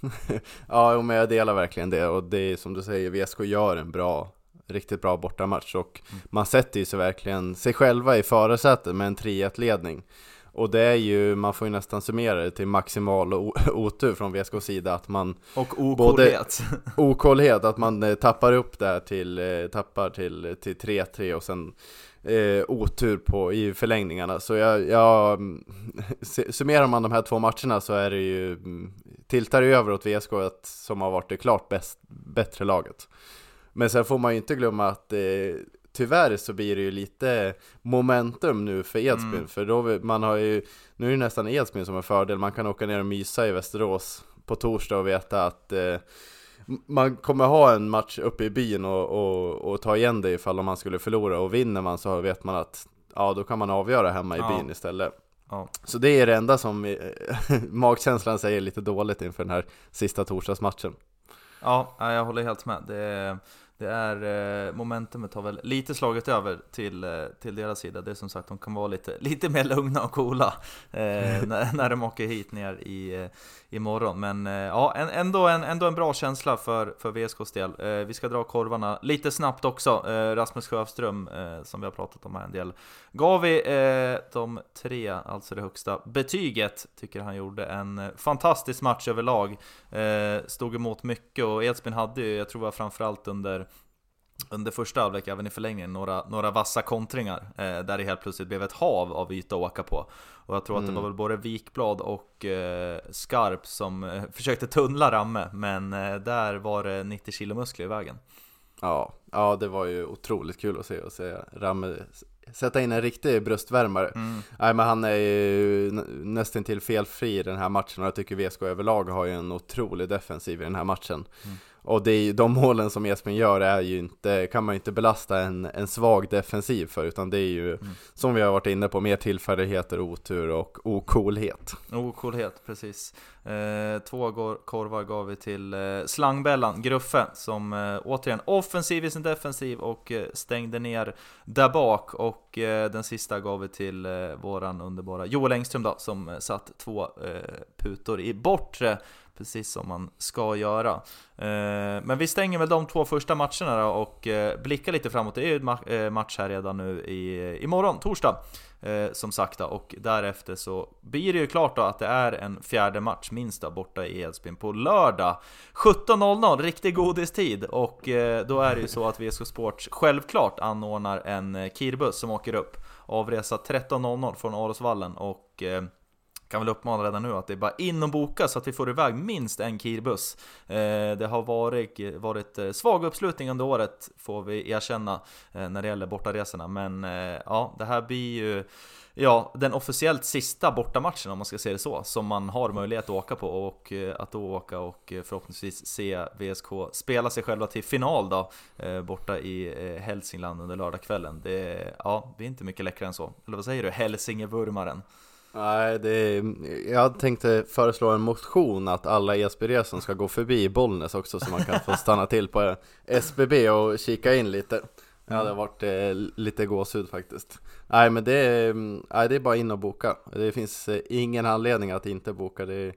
Ja, men jag delar verkligen det och det är som du säger, VSK gör en bra, riktigt bra bortamatch och man sätter ju sig verkligen sig själva i förarsätet med en 3-1 ledning. Och det är ju, man får ju nästan summera det till maximal otur från VSKs sida att man Och okollhet. okollhet, att man eh, tappar upp där till, eh, tappar till, till 3-3 och sen eh, otur på, i förlängningarna. Så jag, jag, mm, summerar man de här två matcherna så är det ju, mm, tiltar det över åt VSK som har varit det klart bäst, bättre laget. Men sen får man ju inte glömma att eh, tyvärr så blir det ju lite momentum nu för Edsbyn, Mm. för då, man har ju, nu är det nästan Edsbyn som är fördel, man kan åka ner och mysa i Västerås på torsdag och veta att eh, man kommer ha en match uppe i byn och, och, och ta igen det ifall om man skulle förlora och vinner man så vet man att ja, då kan man avgöra hemma i Ja. byn istället. Ja. Så det är det enda som eh, magkänslan säger lite dåligt inför den här sista torsdagsmatchen. Ja, jag håller helt med. Det, det är, eh, momentumet har väl lite slagit över till, eh, till deras sida. Det är som sagt, de kan vara lite, lite mer lugna och coola eh, när, när de åker hit ner i, eh, imorgon. Men eh, ja, ändå, en, ändå en bra känsla för, för VSKs del. Eh, vi ska dra korvarna lite snabbt också. Eh, Rasmus Sjöström, eh, som vi har pratat om här en del, gav vi eh, de tre, alltså det högsta betyget. Tycker han gjorde en eh, fantastisk match överlag. Eh, stod emot mycket och Edsbyn hade ju, jag tror det var framförallt under under första halvlek, även i förlängningen, några, några vassa kontringar eh, där det helt plötsligt blev ett hav av yta att åka på. Och jag tror att det var väl både Wikblad och eh, Skarp som eh, försökte tunnla Ramme, men eh, där var det 90 kilo muskler i vägen. Ja, ja det var ju otroligt kul att se och se Ramme sätta in en riktig bröstvärmare. Mm. Nej men han är ju nä- nästan till felfri i den här matchen och jag tycker VSK överlag har ju en otrolig defensiv i den här matchen. Mm. Och det är de målen som Espen gör är ju inte, kan man ju inte belasta en, en svag defensiv för utan det är ju, Mm. som vi har varit inne på, mer tillfälligheter, otur och ocoolhet. Ocoolhet, precis. Eh, två korvar gav vi till eh, slangbällan, Gruffe, som eh, återigen offensiv i sin defensiv och eh, stängde ner där bak. Och eh, den sista gav vi till eh, våran underbara Joel Engström då, som eh, satt två putor i bortre, precis som man ska göra. Eh, men vi stänger väl de två första matcherna då och eh, blickar lite framåt. Det är ju en eh, match här redan nu i, imorgon, torsdag. Som sagt då, och därefter så blir det ju klart då att det är en fjärde match minst då, borta i Edsbyn på lördag 17.00, riktig godistid och då är det ju så att VSK Sports självklart anordnar en eh, kirbuss som åker upp avresa 13.00 från Arosvallen och kan väl uppmana redan nu att det är bara in och boka så att vi får iväg minst en kirbuss. Eh, det har varit, varit eh, svag uppslutning under året, får vi erkänna, eh, när det gäller bortaresorna. Men ja, det här blir ju ja, den officiellt sista bortamatchen om man ska säga det så, som man har möjlighet att åka på och att då åka och förhoppningsvis se VSK spela sig själva till final då, borta i Hälsingland under lördagskvällen. Det ja, det är inte mycket läckrare än så. Eller vad säger du, Hälsingevurmaren? Nej, det är, jag tänkte föreslå en motion att alla Esbyresor ska gå förbi Bollnäs också så man kan få stanna till på SBB och kika in lite. Det hade varit eh, lite gåshud faktiskt. Nej men det är, nej, det är bara in och boka. Det finns eh, ingen anledning att inte boka. Det är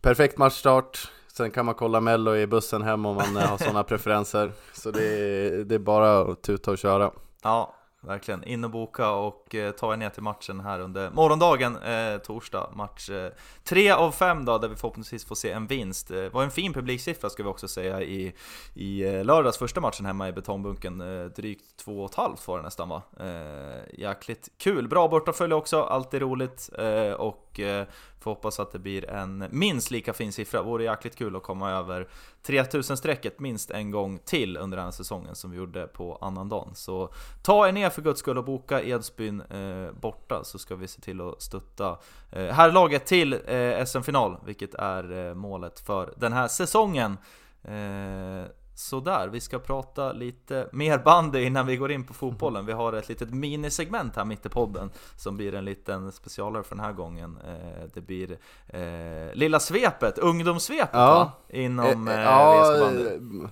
perfekt matchstart. Sen kan man kolla mello i bussen hem om man eh, har sådana preferenser. Så det är, det är bara att tuta och köra. Ja, verkligen. In och boka och eh, ta er ner till matchen här under morgondagen, eh, torsdag. Match eh, 3 av 5 då, där vi förhoppningsvis får se en vinst. Det var en fin publiksiffra ska vi också säga i, i eh, lördags första matchen hemma i betongbunken. Eh, drygt 2,5 var det nästan va? Eh, jäkligt kul. Bra bortafölje också, alltid roligt. Eh, och eh, får hoppas att det blir en minst lika fin siffra. Vore jäkligt kul att komma över 3000-strecket minst en gång till under den här säsongen som vi gjorde på annandagen. Så ta er ner för guds skull och boka Edsbyn eh, borta så ska vi se till att stötta eh, herrlaget till eh, SM-final, vilket är eh, målet för den här säsongen. Eh, Eh, Sådär, vi ska prata lite mer bandy innan vi går in på fotbollen. Vi har ett litet minisegment här mitt i podden som blir en liten specialare för den här gången. Eh, det blir eh, Lilla Svepet, ungdomssvepet Ja. va? Inom eh, ja, VSK bandy. eh,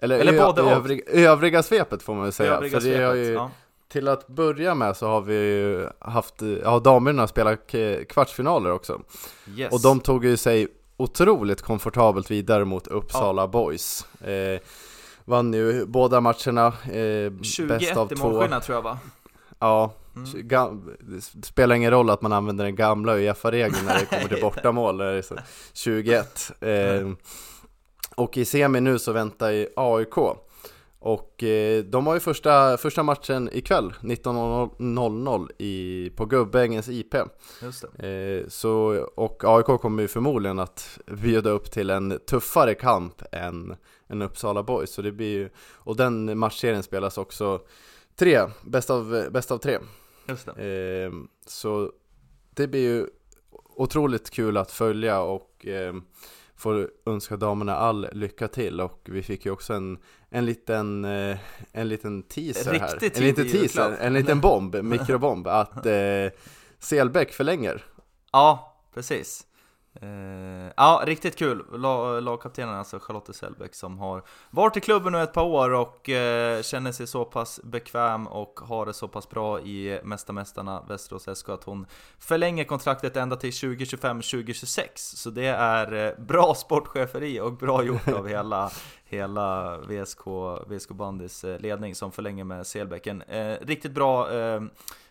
eller, Eller både och. övriga, svepet får man väl säga. Övriga för svepet, ju, ja. Till att börja med så har vi ju haft, ja damerna spelat kvartsfinaler också. Yes. Och de tog ju sig otroligt komfortabelt vidare mot Uppsala Boys. Eh, vann ju båda matcherna, eh, bäst 21 av i målskillnad tror jag va? Ja, Mm. gam- det spelar ingen roll att man använder den gamla Uefa-regeln när det kommer till bortamål, när det är så 21. Eh, och i semi nu så väntar ju AIK. Och eh, de har ju första, första matchen ikväll 19.00 i, på Gubbängens IP eh, så, Och AIK kommer ju förmodligen att bjuda upp till en tuffare kamp än, än Uppsala Boys. Så det blir ju, Och den matchserien spelas också tre, bäst av, bäst av tre. Just det. Eh, så det blir ju otroligt kul att följa och eh, får önska damerna all lycka till och vi fick ju också en, en liten, eh, en liten teaser här. Riktigt En liten teaser, en liten bomb, mikrobomb att eh, Selbäck förlänger. Ja, precis. Eh, ja, riktigt kul. La- Lagkaptenen alltså Charlotte Sellbäck som har varit i klubben nu ett par år och eh, känner sig så pass bekväm och har det så pass bra i Mästarmästarna Västerås SK att hon förlänger kontraktet ända till 2025-2026. Så det är eh, bra sportcheferi och bra gjort av hela, hela VSK, VSK Bandys ledning som förlänger med Selbäcken. Eh, riktigt bra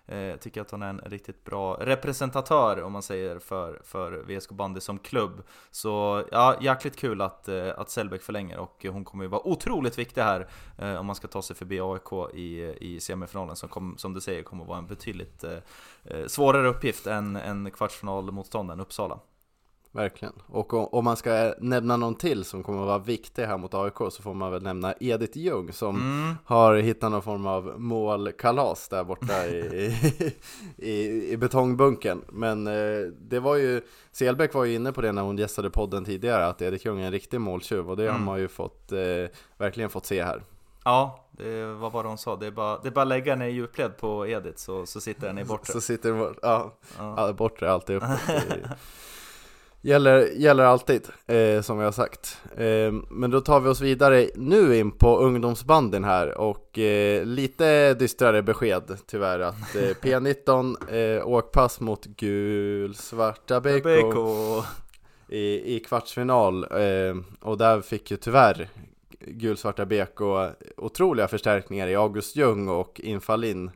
Eh, jag tycker att hon är en riktigt bra representatör om man säger för, för VSK Bandy som klubb. Så ja, jäkligt kul att, eh, att Sellbäck förlänger och hon kommer ju vara otroligt viktig här eh, om man ska ta sig förbi AIK i, i semifinalen som, kom, som du säger kommer vara en betydligt eh, svårare uppgift än, än kvartsfinalmotståndaren Uppsala. Verkligen, och om, man ska nämna någon till som kommer att vara viktig här mot AIK så får man väl nämna Edith Ljung som Mm. har hittat någon form av målkalas där borta i, i, i betongbunken. Men eh, det var ju, Selbäck var ju inne på det när hon gästade podden tidigare, att Edith Ljung är en riktig måltjuv och det har Mm. man ju fått, eh, verkligen fått se här. Ja, det var vad hon sa. Det är bara, det är bara att lägga ner djupled på Edith så, så sitter den i bortre. Så sitter det, ja, Ja. ja, bortre alltid uppåt. Gäller, gäller alltid, eh, som jag har sagt. Eh, men då tar vi oss vidare nu in på ungdomsbanden här och eh, lite dystrare besked tyvärr att eh, P19 eh, åkpass mot gulsvarta BK BK. i, i kvartsfinal eh, och där fick ju tyvärr gulsvarta BK otroliga förstärkningar i August Ljung och Infalin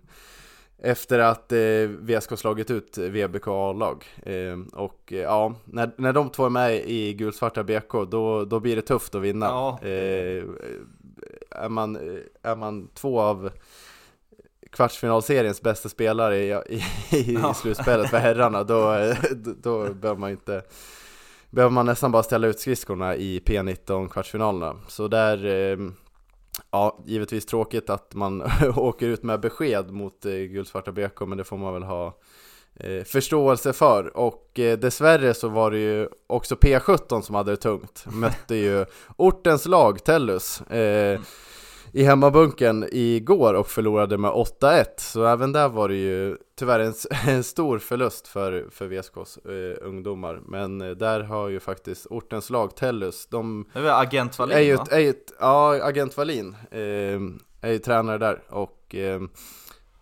efter att eh, VSK slagit ut VBK A-lag. Eh, och eh, ja, när, när de två är med i gulsvarta BK då, då blir det tufft att vinna. Ja. Eh, är, man, är man två av kvartsfinalseriens bästa spelare i, i, i Ja. slutspelet för herrarna då, eh, då, då behöver man inte Behöver man nästan bara ställa ut skridskorna i P19 kvartsfinalerna Så där eh, Ja, givetvis tråkigt att man åker ut med besked mot eh, gulsvarta BK men det får man väl ha eh, förståelse för. Och eh, dessvärre så var det ju också P17 som hade det tungt. Mötte ju ortens lag Tellus. Eh, mm i hemmabunken igår och förlorade med 8-1 så även där var det ju tyvärr en, en stor förlust för, för VSKs eh, ungdomar men eh, där har ju faktiskt ortens lag Tellus, de Det är väl Agent Wallin är ju va? är ju ja, agent Wallin eh, är ju tränare där och eh,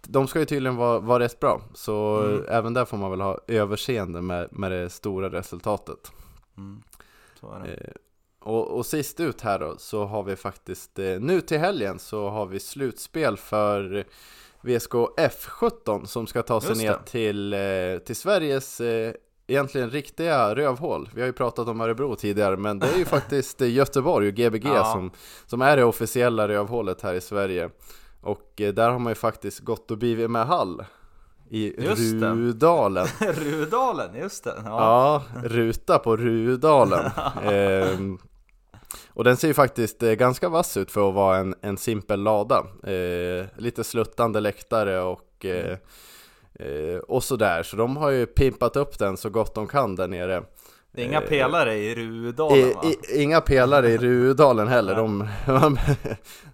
de ska ju tydligen vara, vara rätt bra, så Mm. eh, även där får man väl ha överseende med, med det stora resultatet. Mm. Och, och sist ut här då, så har vi faktiskt, eh, nu till helgen så har vi slutspel för VSK F17 som ska ta sig ner till, eh, till Sveriges eh, egentligen riktiga rövhål. Vi har ju pratat om Örebro tidigare, men det är ju faktiskt Göteborg och Gbg Ja. som, som är det officiella rövhålet här i Sverige. Och där har man ju faktiskt gått och blivit med Hall i Just. Rudalen. Rudalen, just det! Ja. Ja, ruta på Rudalen. Ehm, och den ser ju faktiskt eh, ganska vass ut för att vara en, en simpel lada. Eh, lite sluttande läktare och, eh, eh, och sådär. Så de har ju pimpat upp den så gott de kan där nere. Det är inga Eh, pelare i Rudalen I, va? i, inga pelare i Rudalen heller. De,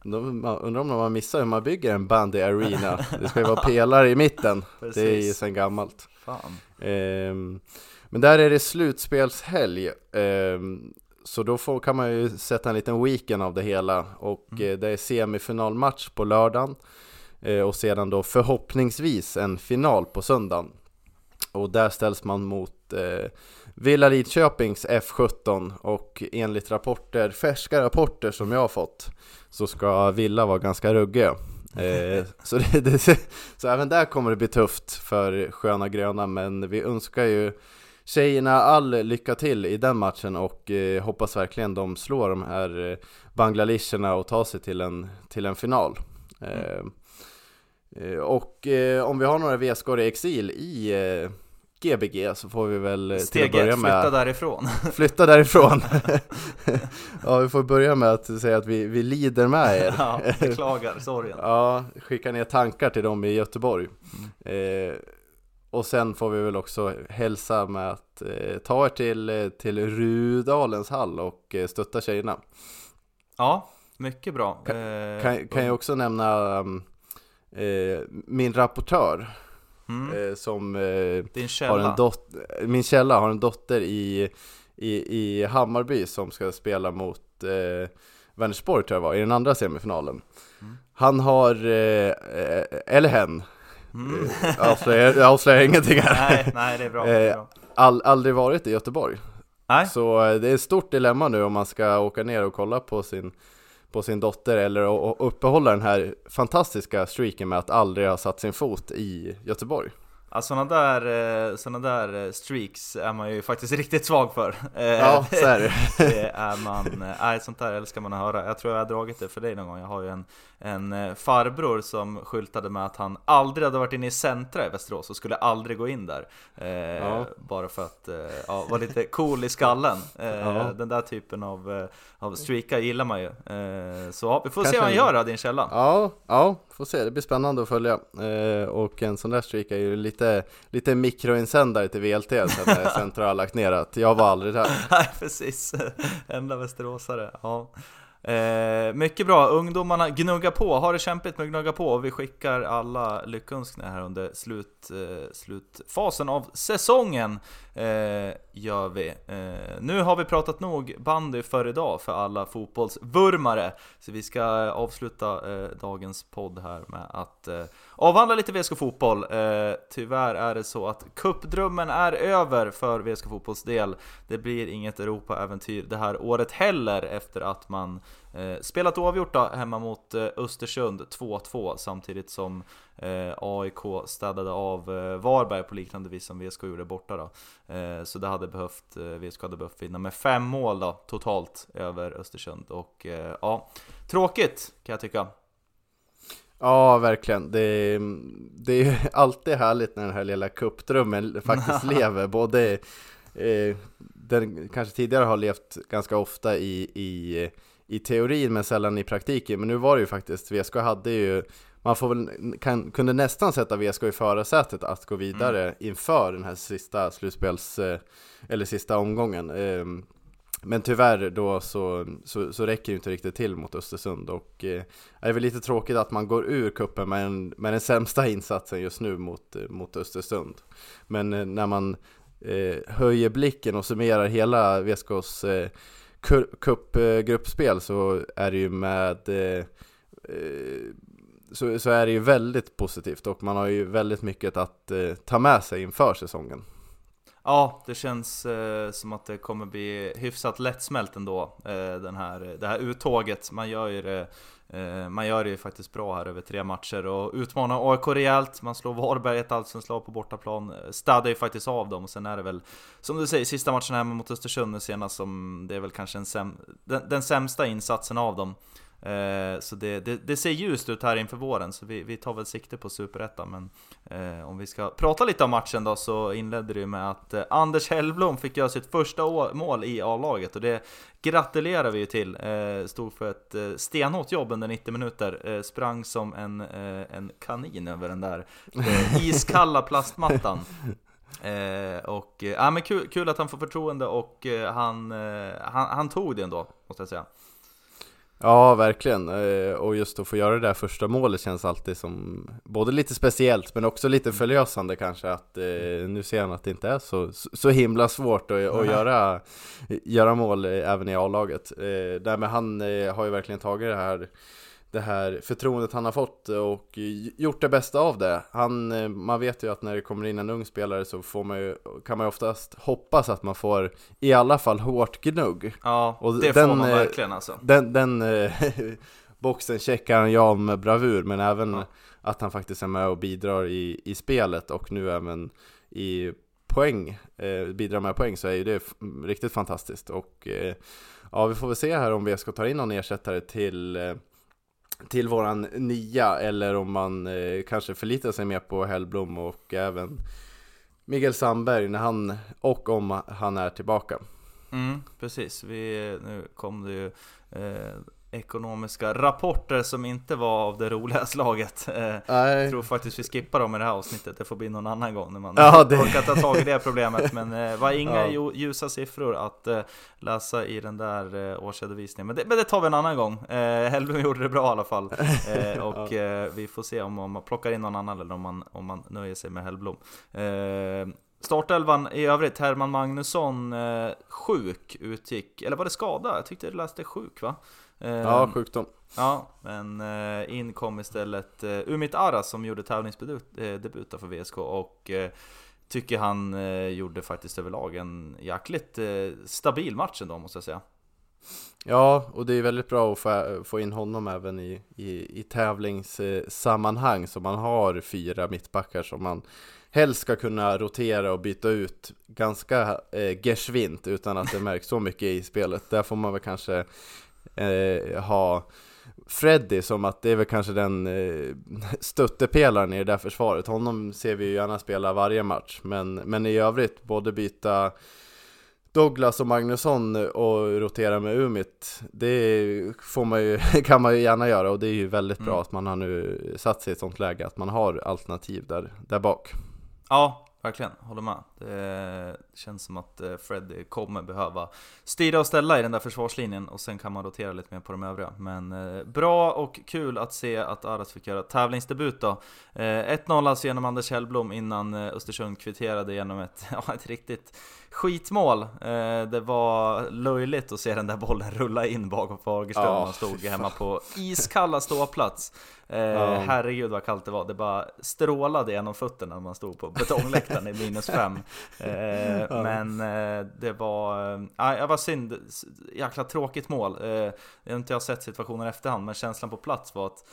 de, man undrar om man missar hur man bygger en bandy arena. Det ska ju vara pelare i mitten. Det är ju Precis. sedan gammalt. Ehm, men där är det slutspelshelg ehm, Så då får, kan man ju sätta en liten weekend av det hela Och eh, det är semifinalmatch på lördagen eh, Och sedan då förhoppningsvis en final på söndagen. Och där ställs man mot eh, Villa Lidköpings F17 Och enligt rapporter, färska rapporter som jag har fått Så ska Villa vara ganska ruggiga. Eh, så, det, det, så även där kommer det bli tufft för sköna gröna men vi önskar ju tjejerna all lycka till i den matchen och eh, hoppas verkligen de slår de här eh, Bangladesherna och tar sig till en, till en final. Mm. Eh, och eh, om vi har några VSK i exil i eh, Gbg så får vi väl Steg till att börja med flytta därifrån Flytta därifrån Ja, vi får börja med att säga att vi, vi lider med er Ja, beklagar sorgen Ja, skicka ner tankar till dem i Göteborg mm. Eh, Och sen får vi väl också hälsa med att eh, ta er till, till Rudalens hall och eh, stötta tjejerna Ja, mycket bra Kan, kan, kan jag också nämna um, min rapportör Mm. Eh, som eh, har en dot min källa har en dotter i, i, i Hammarby som ska spela mot eh, Vänersborg tror jag var, i den andra semifinalen. Mm. Han har, eh, eh eller hen, mm. avslöjar, jag avslöjar ingenting här. Nej, nej det är bra. Det är bra. All, aldrig varit i Göteborg. Nej. Så det är ett stort dilemma nu om man ska åka ner och kolla på sin på sin dotter eller att uppehålla den här fantastiska streaken med att aldrig ha satt sin fot i Göteborg. Ja, sådana där, eh, såna där eh, streaks är man ju faktiskt riktigt svag för. Eh, ja, så är det. det är man, nej, sånt där älskar man att höra. Jag tror jag har dragit det för dig någon gång. Jag har ju en, en farbror som skyltade med att han aldrig hade varit inne i centra i Västerås och skulle aldrig gå in där. Ja. Bara för att ja, vara lite cool i skallen. Ja. Den där typen av, av streakar gillar man ju. Så vi får Kanske se vad han gör då, din källa. Ja, ja, får se. Det blir spännande att följa. Och en sån där streak är ju lite lite, lite mikroinsändare till VLT så att Centra har lagt ner att jag var aldrig där. Nej precis, enda västeråsare. Ja. Eh, mycket bra, ungdomarna gnuggar på, har det kämpigt med att gnugga på vi skickar alla lyckönskningar här under slut, eh, slutfasen av säsongen. Eh, gör vi. Eh, nu har vi pratat nog bandy för idag för alla fotbollsvurmare. Så vi ska avsluta eh, dagens podd här med att eh, avhandla lite VSK Fotboll. Eh, tyvärr är det så att kuppdrömmen är över för VSK Fotbolls del. Det blir inget Europa-äventyr det här året heller efter att man spelat oavgjort då, hemma mot eh, Östersund 2-2 samtidigt som eh, AIK städade av eh, Varberg på liknande vis som VSK gjorde borta då. Eh, så det hade behövt, eh, VSK hade behövt vinna med fem mål då totalt över Östersund och ja, tråkigt kan jag tycka. Ja, verkligen. Det är, det är alltid härligt när den här lilla kuppdrömmen faktiskt lever. Både eh, den kanske tidigare har levt ganska ofta i, i i teorin men sällan i praktiken. Men nu var det ju faktiskt, VSK hade ju, man får väl, kan, kunde nästan sätta VSK i förarsätet att gå vidare mm. inför den här sista slutspels, eh, eller sista omgången. Ehm, men tyvärr då så, så, så räcker det inte riktigt till mot Östersund och eh, det är väl lite tråkigt att man går ur kuppen med, en, med den sämsta insatsen just nu mot, mot Östersund. Men eh, när man eh, höjer blicken och summerar hela VSKs eh, cupgruppspel eh, så är det ju med eh, eh, så, så är det ju väldigt positivt och man har ju väldigt mycket att ta med sig inför säsongen. Ja, det känns eh, som att det kommer bli hyfsat lättsmält ändå, eh, den här, det här uttåget. Man gör ju det Eh, man gör det ju faktiskt bra här över tre matcher och utmanar AIK rejält, man slår Varberg ett allsvenskt lag på bortaplan, eh, städar ju faktiskt av dem och sen är det väl, som du säger, sista matchen hemma mot Östersund senast som, det är väl kanske en säm, den, den sämsta insatsen av dem. Eh, så det, det, det, ser ljust ut här inför våren, så vi, vi tar väl sikte på Superettan. Men eh, om vi ska prata lite om matchen då, så inledde det ju med att eh, Anders Hellblom fick göra sitt första mål i A-laget. Och det gratulerar vi ju till. Eh, stod för ett eh, stenhårt jobb under 90 minuter. Eh, sprang som en, eh, en kanin över den där eh, iskalla plastmattan. Eh, och, eh, men kul, kul, att han får förtroende och eh, han, eh, han, han, tog det ändå, måste jag säga. Ja, verkligen. Eh, och just att få göra det där första målet känns alltid som både lite speciellt men också lite förlösande kanske att eh, nu ser han att det inte är så, så himla svårt att, att göra, göra mål även i A-laget. Eh, därmed han har ju verkligen tagit det här det här förtroendet han har fått och gjort det bästa av det. Han, eh, man vet ju att när det kommer in en ung spelare så får man ju, kan man ju oftast hoppas att man får i alla fall hårt gnugg. Ja, och det den, får man eh, verkligen alltså. Den, den eh, boxen checkar han ja med bravur, men även ja. att han faktiskt är med och bidrar i, i spelet och nu även i poäng, eh, bidrar med poäng så är ju det riktigt fantastiskt. Och eh, ja, vi får väl se här om VSK tar in någon ersättare till eh, till våran nia eller om man eh, kanske förlitar sig mer på Hellblom och även Miguel Sandberg när han och om han är tillbaka. Mm, precis, vi, nu kom det ju eh, ekonomiska rapporter som inte var av det roliga slaget. Eh, jag Nej, tror faktiskt vi skippar dem i det här avsnittet, det får bli någon annan gång när man Ja, det- orkar ta tag i det problemet. Men det eh, var inga Ja. ljusa siffror att eh, läsa i den där årsredovisningen. Men det, men det tar vi en annan gång. Hellblom gjorde det bra i alla fall. Och eh, vi får se om, om man plockar in någon annan eller om man, om man nöjer sig med Hellblom. Startelvan i övrigt, Herman Magnusson sjuk utgick, eller var det skada? Jag tyckte jag läste sjuk va? Eh, ja sjukdom. Ja, men eh, in kom istället eh, Umit Aras som gjorde tävlingsdebut eh, debut för VSK och eh, tycker han eh, gjorde faktiskt överlag en jäkligt eh, stabil match ändå måste jag säga. Ja, och det är väldigt bra att få, få in honom även i, i, i tävlingssammanhang så man har fyra mittbackar som man helst ska kunna rotera och byta ut ganska eh, geschwint utan att det märks så mycket i spelet. Där får man väl kanske eh, ha Freddy som att det är väl kanske den eh, stöttepelaren i det där försvaret. Honom ser vi ju gärna spela varje match, men, men i övrigt både byta Douglas och Magnusson och rotera med Umit Det får man ju, kan man ju gärna göra och det är ju väldigt bra Mm. att man har nu satt sig i ett sånt läge att man har alternativ där, där bak Ja, verkligen, håller med. Det känns som att eh, Fred kommer behöva styra och ställa i den där försvarslinjen och sen kan man rotera lite mer på de övriga. Men eh, bra och kul att se att Aras fick göra tävlingsdebut då. Eh, 1-0 alltså genom Anders Hellblom innan Östersund kvitterade genom ett, ja, ett riktigt skitmål. Eh, det var löjligt att se den där bollen rulla in bakom Fagerström. Ja, Han stod hemma på iskalla ståplats. Eh, Herregud vad kallt det var. Det bara strålade genom fötterna när man stod på betongläktaren i minus fem. Eh, Men eh, det var, eh, ja, jag var synd, jäkla tråkigt mål. Eh, jag har inte sett situationen efterhand, men känslan på plats var att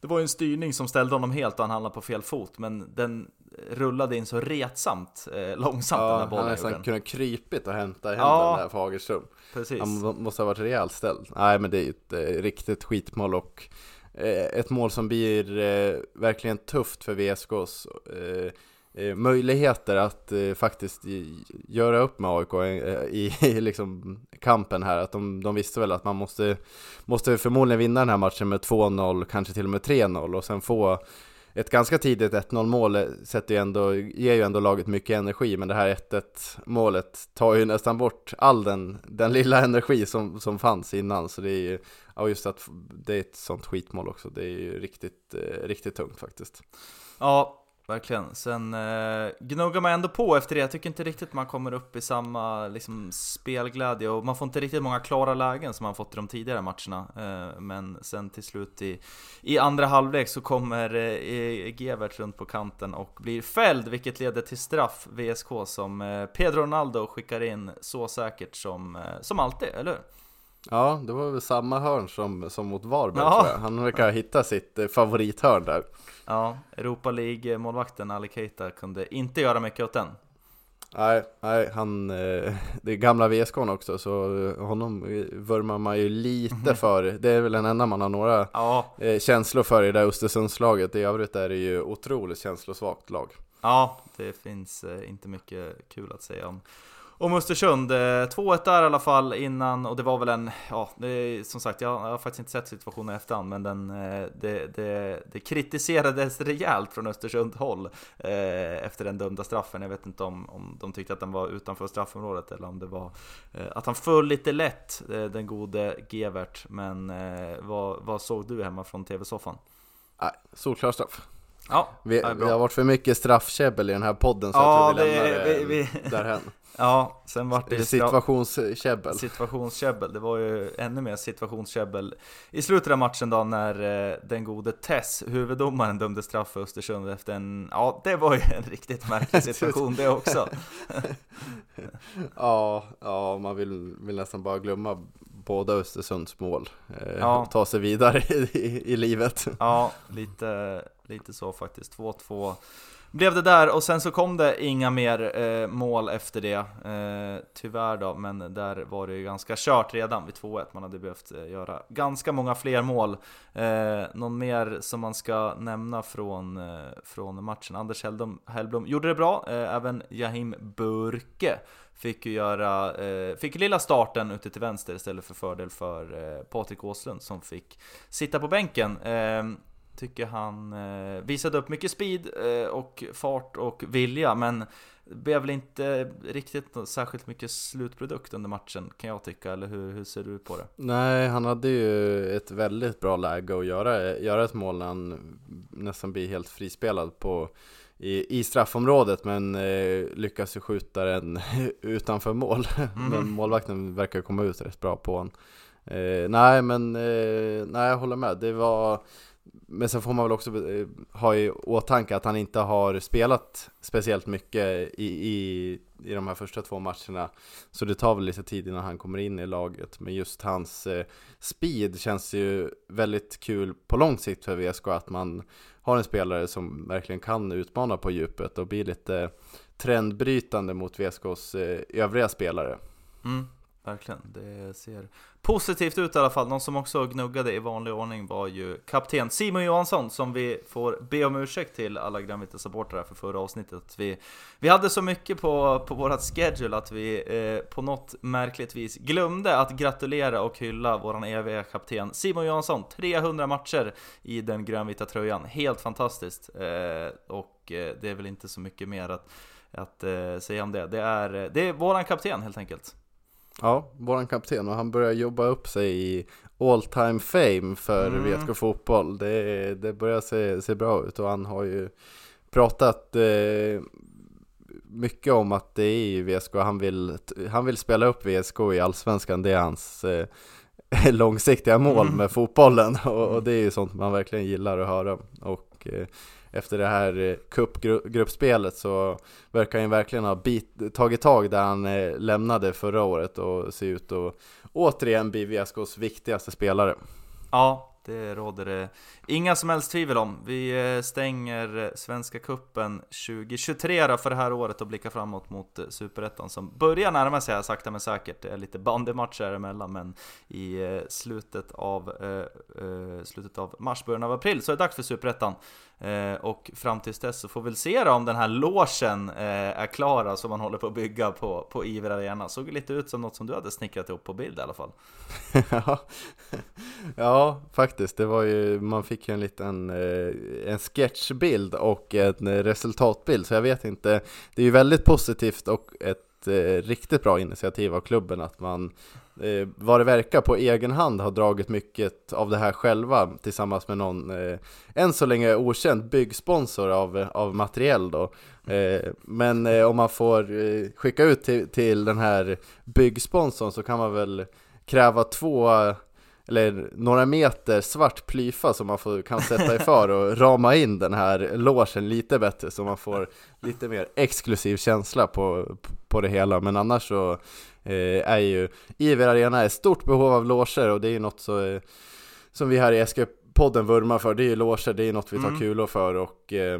det var ju en styrning som ställde honom helt och han hamnade på fel fot, men den rullade in så retsamt eh, långsamt den Ja, där han bollen. har gjorde nästan den. kunnat krypit och hämta hem Ja. den där Fagerström Precis. Han må- måste ha varit rejält ställd Nej men det är ju ett eh, riktigt skitmål och eh, ett mål som blir eh, verkligen tufft för VSKs eh, Eh, möjligheter att eh, faktiskt göra upp med AIK eh, i, i liksom kampen här. Att de, de visste väl att man måste, måste förmodligen vinna den här matchen med 2-0, kanske till och med 3-0 och sen få ett ganska tidigt 1-0 mål eh, sätter ju ändå, ger ju ändå laget mycket energi men det här 1-1 målet tar ju nästan bort all den, den lilla energi som, som fanns innan så det är ju, ja just att det är ett sånt skitmål också, det är ju riktigt, eh, riktigt tungt faktiskt. Ja, verkligen. Sen eh, gnuggar man ändå på efter det. Jag tycker inte riktigt man kommer upp i samma liksom, spelglädje och man får inte riktigt många klara lägen som man fått i de tidigare matcherna. Eh, men sen till slut i, i andra halvlek så kommer eh, Gevert runt på kanten och blir fälld, vilket leder till straff VSK som eh, Pedro Ronaldo skickar in så säkert som, eh, som alltid, eller hur? Ja, det var väl samma hörn som, som mot Varberg Ja. tror jag. Han verkar hitta sitt eh, favorithörn där. Ja, Europa League-målvakten Ali Keita kunde inte göra mycket åt den. Nej, nej han, eh, det är gamla VSK också så eh, honom vurmar man ju lite för. Det är väl den enda man har några Ja, känslor för i det där Östersundslaget. I övrigt är det ju otroligt känslosvagt lag. Ja, det finns inte mycket kul att säga om, om Östersund. Eh, 2-1 där i alla fall innan, och det var väl en, ja, det som sagt, jag har faktiskt inte sett situationen i efterhand, men den, eh, det, det, det kritiserades rejält från Östersund håll eh, efter den dömda straffen. Jag vet inte om, om de tyckte att den var utanför straffområdet eller om det var eh, att han föll lite lätt, eh, den gode Gevert. Men eh, vad, vad såg du hemma från TV-soffan? Solklar straff. Ja, Vi, det har varit för mycket straffkäbbel i den här podden så Ja, jag tror vi lämnar det vi- vi- därhen. ja, sen vart det Situationskäbbel. Situationskäbbel, det var ju ännu mer situationskäbbel i slutet av matchen då när eh, den gode Tess, huvuddomaren, dömde straff för Östersund efter en, ja det var ju en riktigt märklig situation det också. Ja, ja man vill, vill nästan bara glömma båda Östersunds mål. Eh, Ja. ta sig vidare i, i, i livet. Ja, lite, lite så faktiskt. 2-2 blev det där och sen så kom det inga mer eh, mål efter det. Eh, tyvärr då, men där var det ju ganska kört redan vid 2-1. Man hade behövt eh, göra ganska många fler mål. Eh, någon mer som man ska nämna från, eh, från matchen? Anders Hellblom, Hellblom gjorde det bra, eh, även Jahim Burke fick ju göra, eh, fick lilla starten ute till vänster istället för fördel för eh, Patrik Åslund som fick sitta på bänken. Eh, tycker han eh, visade upp mycket speed eh, och fart och vilja, men blev väl inte riktigt särskilt mycket slutprodukt under matchen kan jag tycka, eller hur, hur ser du på det? Nej, han hade ju ett väldigt bra läge att göra, göra ett mål när han nästan blir helt frispelad på i, i straffområdet men eh, lyckas ju skjuta den utanför mål. Mm. men målvakten verkar komma ut rätt bra på honom. Eh, nej men, eh, nej jag håller med. Det var men sen får man väl också eh, ha i åtanke att han inte har spelat speciellt mycket i, i, i de här första två matcherna. Så det tar väl lite tid innan han kommer in i laget. Men just hans eh, speed känns ju väldigt kul på lång sikt för VSK. Att man har en spelare som verkligen kan utmana på djupet och bli lite trendbrytande mot VSKs eh, övriga spelare. Mm verkligen. Det ser positivt ut i alla fall. Någon som också gnuggade i vanlig ordning var ju kapten Simon Johansson som vi får be om ursäkt till alla grönvita supportrar för förra avsnittet. Vi, vi hade så mycket på, på vårat schedule att vi eh, på något märkligt vis glömde att gratulera och hylla våran eviga kapten Simon Johansson. 300 matcher i den grönvita tröjan. Helt fantastiskt. Eh, och eh, det är väl inte så mycket mer att, att eh, säga om det. Det är, det är våran kapten helt enkelt. Ja, våran kapten och han börjar jobba upp sig i all time fame för mm. VSK Fotboll. Det, det börjar se, se bra ut och han har ju pratat eh, mycket om att det är i VSK, han vill, han vill spela upp VSK i Allsvenskan, det är hans eh, långsiktiga mål mm. med fotbollen och, och, det är ju sånt man verkligen gillar att höra. Och, eh, efter det här eh, cupgruppspelet så verkar han verkligen ha bit, tagit tag där han eh, lämnade förra året och ser ut att återigen bli VSKs viktigaste spelare. Ja, det råder det inga som helst tvivel om. Vi eh, stänger Svenska Kuppen 2023 då för det här året och blickar framåt mot Superettan som börjar närma sig här sakta men säkert. Det är lite bandymatcher emellan men i slutet av, eh, slutet av mars, början av april så är det dags för Superettan. Eh, och fram tills dess så får vi se då om den här låsen eh, är klara alltså, som man håller på att bygga på, på Iver Arena. Såg lite ut som något som du hade snickrat ihop på bild i alla fall. ja, faktiskt. Det var ju, man fick ju en liten eh, en sketchbild och en resultatbild. Så jag vet inte. Det är ju väldigt positivt och ett riktigt bra initiativ av klubben att man eh, vad det verkar på egen hand har dragit mycket av det här själva tillsammans med någon eh, än så länge okänd byggsponsor av, eh, av materiell då. Eh, men eh, om man får eh, skicka ut till, till den här byggsponsorn så kan man väl kräva två eller några meter svart plyfa som man får, kan sätta i för och rama in den här låsen lite bättre så man får lite mer exklusiv känsla på, på det hela. Men annars så är ju Iver Arena ett stort behov av loger och det är ju något så, eh, som vi här i SK-podden vurmar för. Det är ju loger, det är något vi tar mm. kulor för och eh,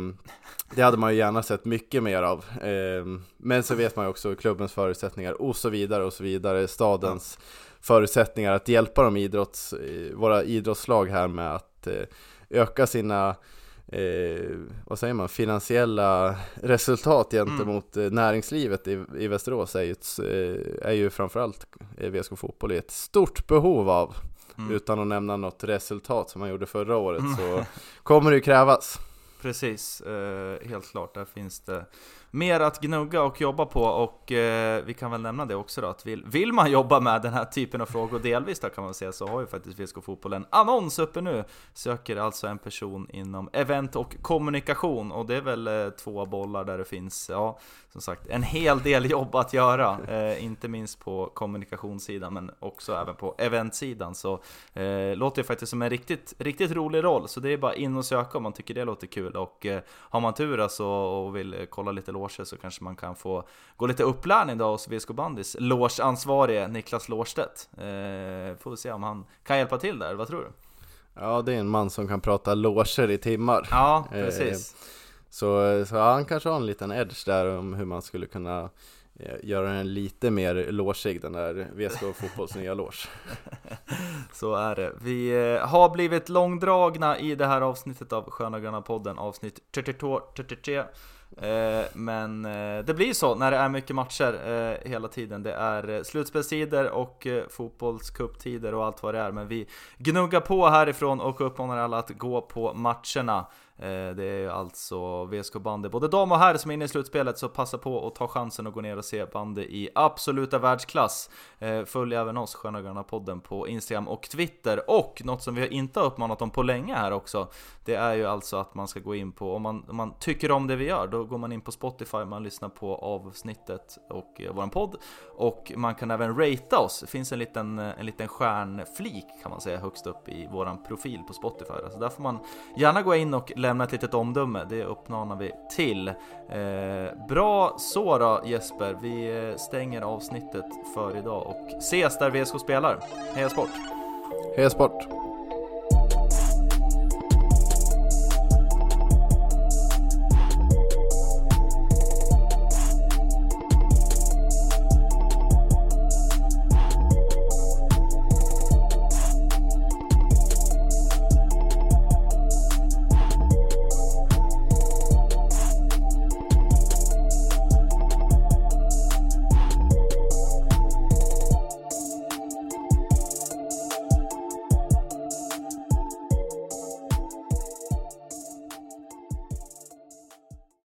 det hade man ju gärna sett mycket mer av. Eh, men så vet man ju också klubbens förutsättningar och så vidare och så vidare. Stadens förutsättningar att hjälpa de idrotts, våra idrottslag här med att eh, öka sina eh, vad säger man, finansiella resultat gentemot mm. näringslivet i, i Västerås är ju, ett, eh, är ju framförallt VSK Fotboll i ett stort behov av. Mm. Utan att nämna något resultat som man gjorde förra året mm. så kommer det ju krävas. Precis, eh, helt klart. Där finns det mer att gnugga och jobba på och eh, vi kan väl nämna det också då att vill, vill man jobba med den här typen av frågor delvis då kan man säga så har ju faktiskt VSK Fotboll en annons uppe nu. Söker alltså en person inom event och kommunikation och det är väl eh, två bollar där det finns, ja som sagt en hel del jobb att göra. Eh, inte minst på kommunikationssidan men också även på eventsidan så eh, låter det faktiskt som en riktigt, riktigt rolig roll så det är bara in och söka om man tycker det låter kul och eh, har man tur alltså och vill eh, kolla lite loger så kanske man kan få gå lite upplärning då hos VSK Bandys logeansvarige Niklas Lårstedt. Eh, får vi se om han kan hjälpa till där, vad tror du? Ja, det är en man som kan prata loger i timmar. Ja, precis. Eh, Så, så han kanske har en liten edge där om hur man skulle kunna eh, göra den lite mer logeig, den där VSK Fotbolls nya loge. Så är det. Vi eh, har blivit långdragna i det här avsnittet av Sköna Gröna podden, avsnitt 32, 33. Eh, men eh, det blir så när det är mycket matcher eh, hela tiden. Det är slutspelstider och fotbollscuptider och allt vad det är. Men vi gnuggar på härifrån och uppmanar alla att gå på matcherna. Eh, det är alltså VSK bandy, både dam och herr som är inne i slutspelet, så passa på att ta chansen och gå ner och se bandy i absoluta världsklass. Eh, följ även oss, Sköna Gröna podden, på Instagram och Twitter. Och något som vi inte har uppmanat om på länge här också, det är ju alltså att man ska gå in på, om man, om man tycker om det vi gör, då går man in på Spotify, man lyssnar på avsnittet och eh, våran podd. Och man kan även ratea oss, det finns en liten, eh, en liten stjärnflik kan man säga högst upp i våran profil på Spotify. Alltså där får man gärna gå in och lämna ett litet omdöme, det uppmanar vi till. Eh, bra så då Jesper, vi eh, stänger avsnittet för idag och ses där VSK spelar. Heja sport! Heja sport!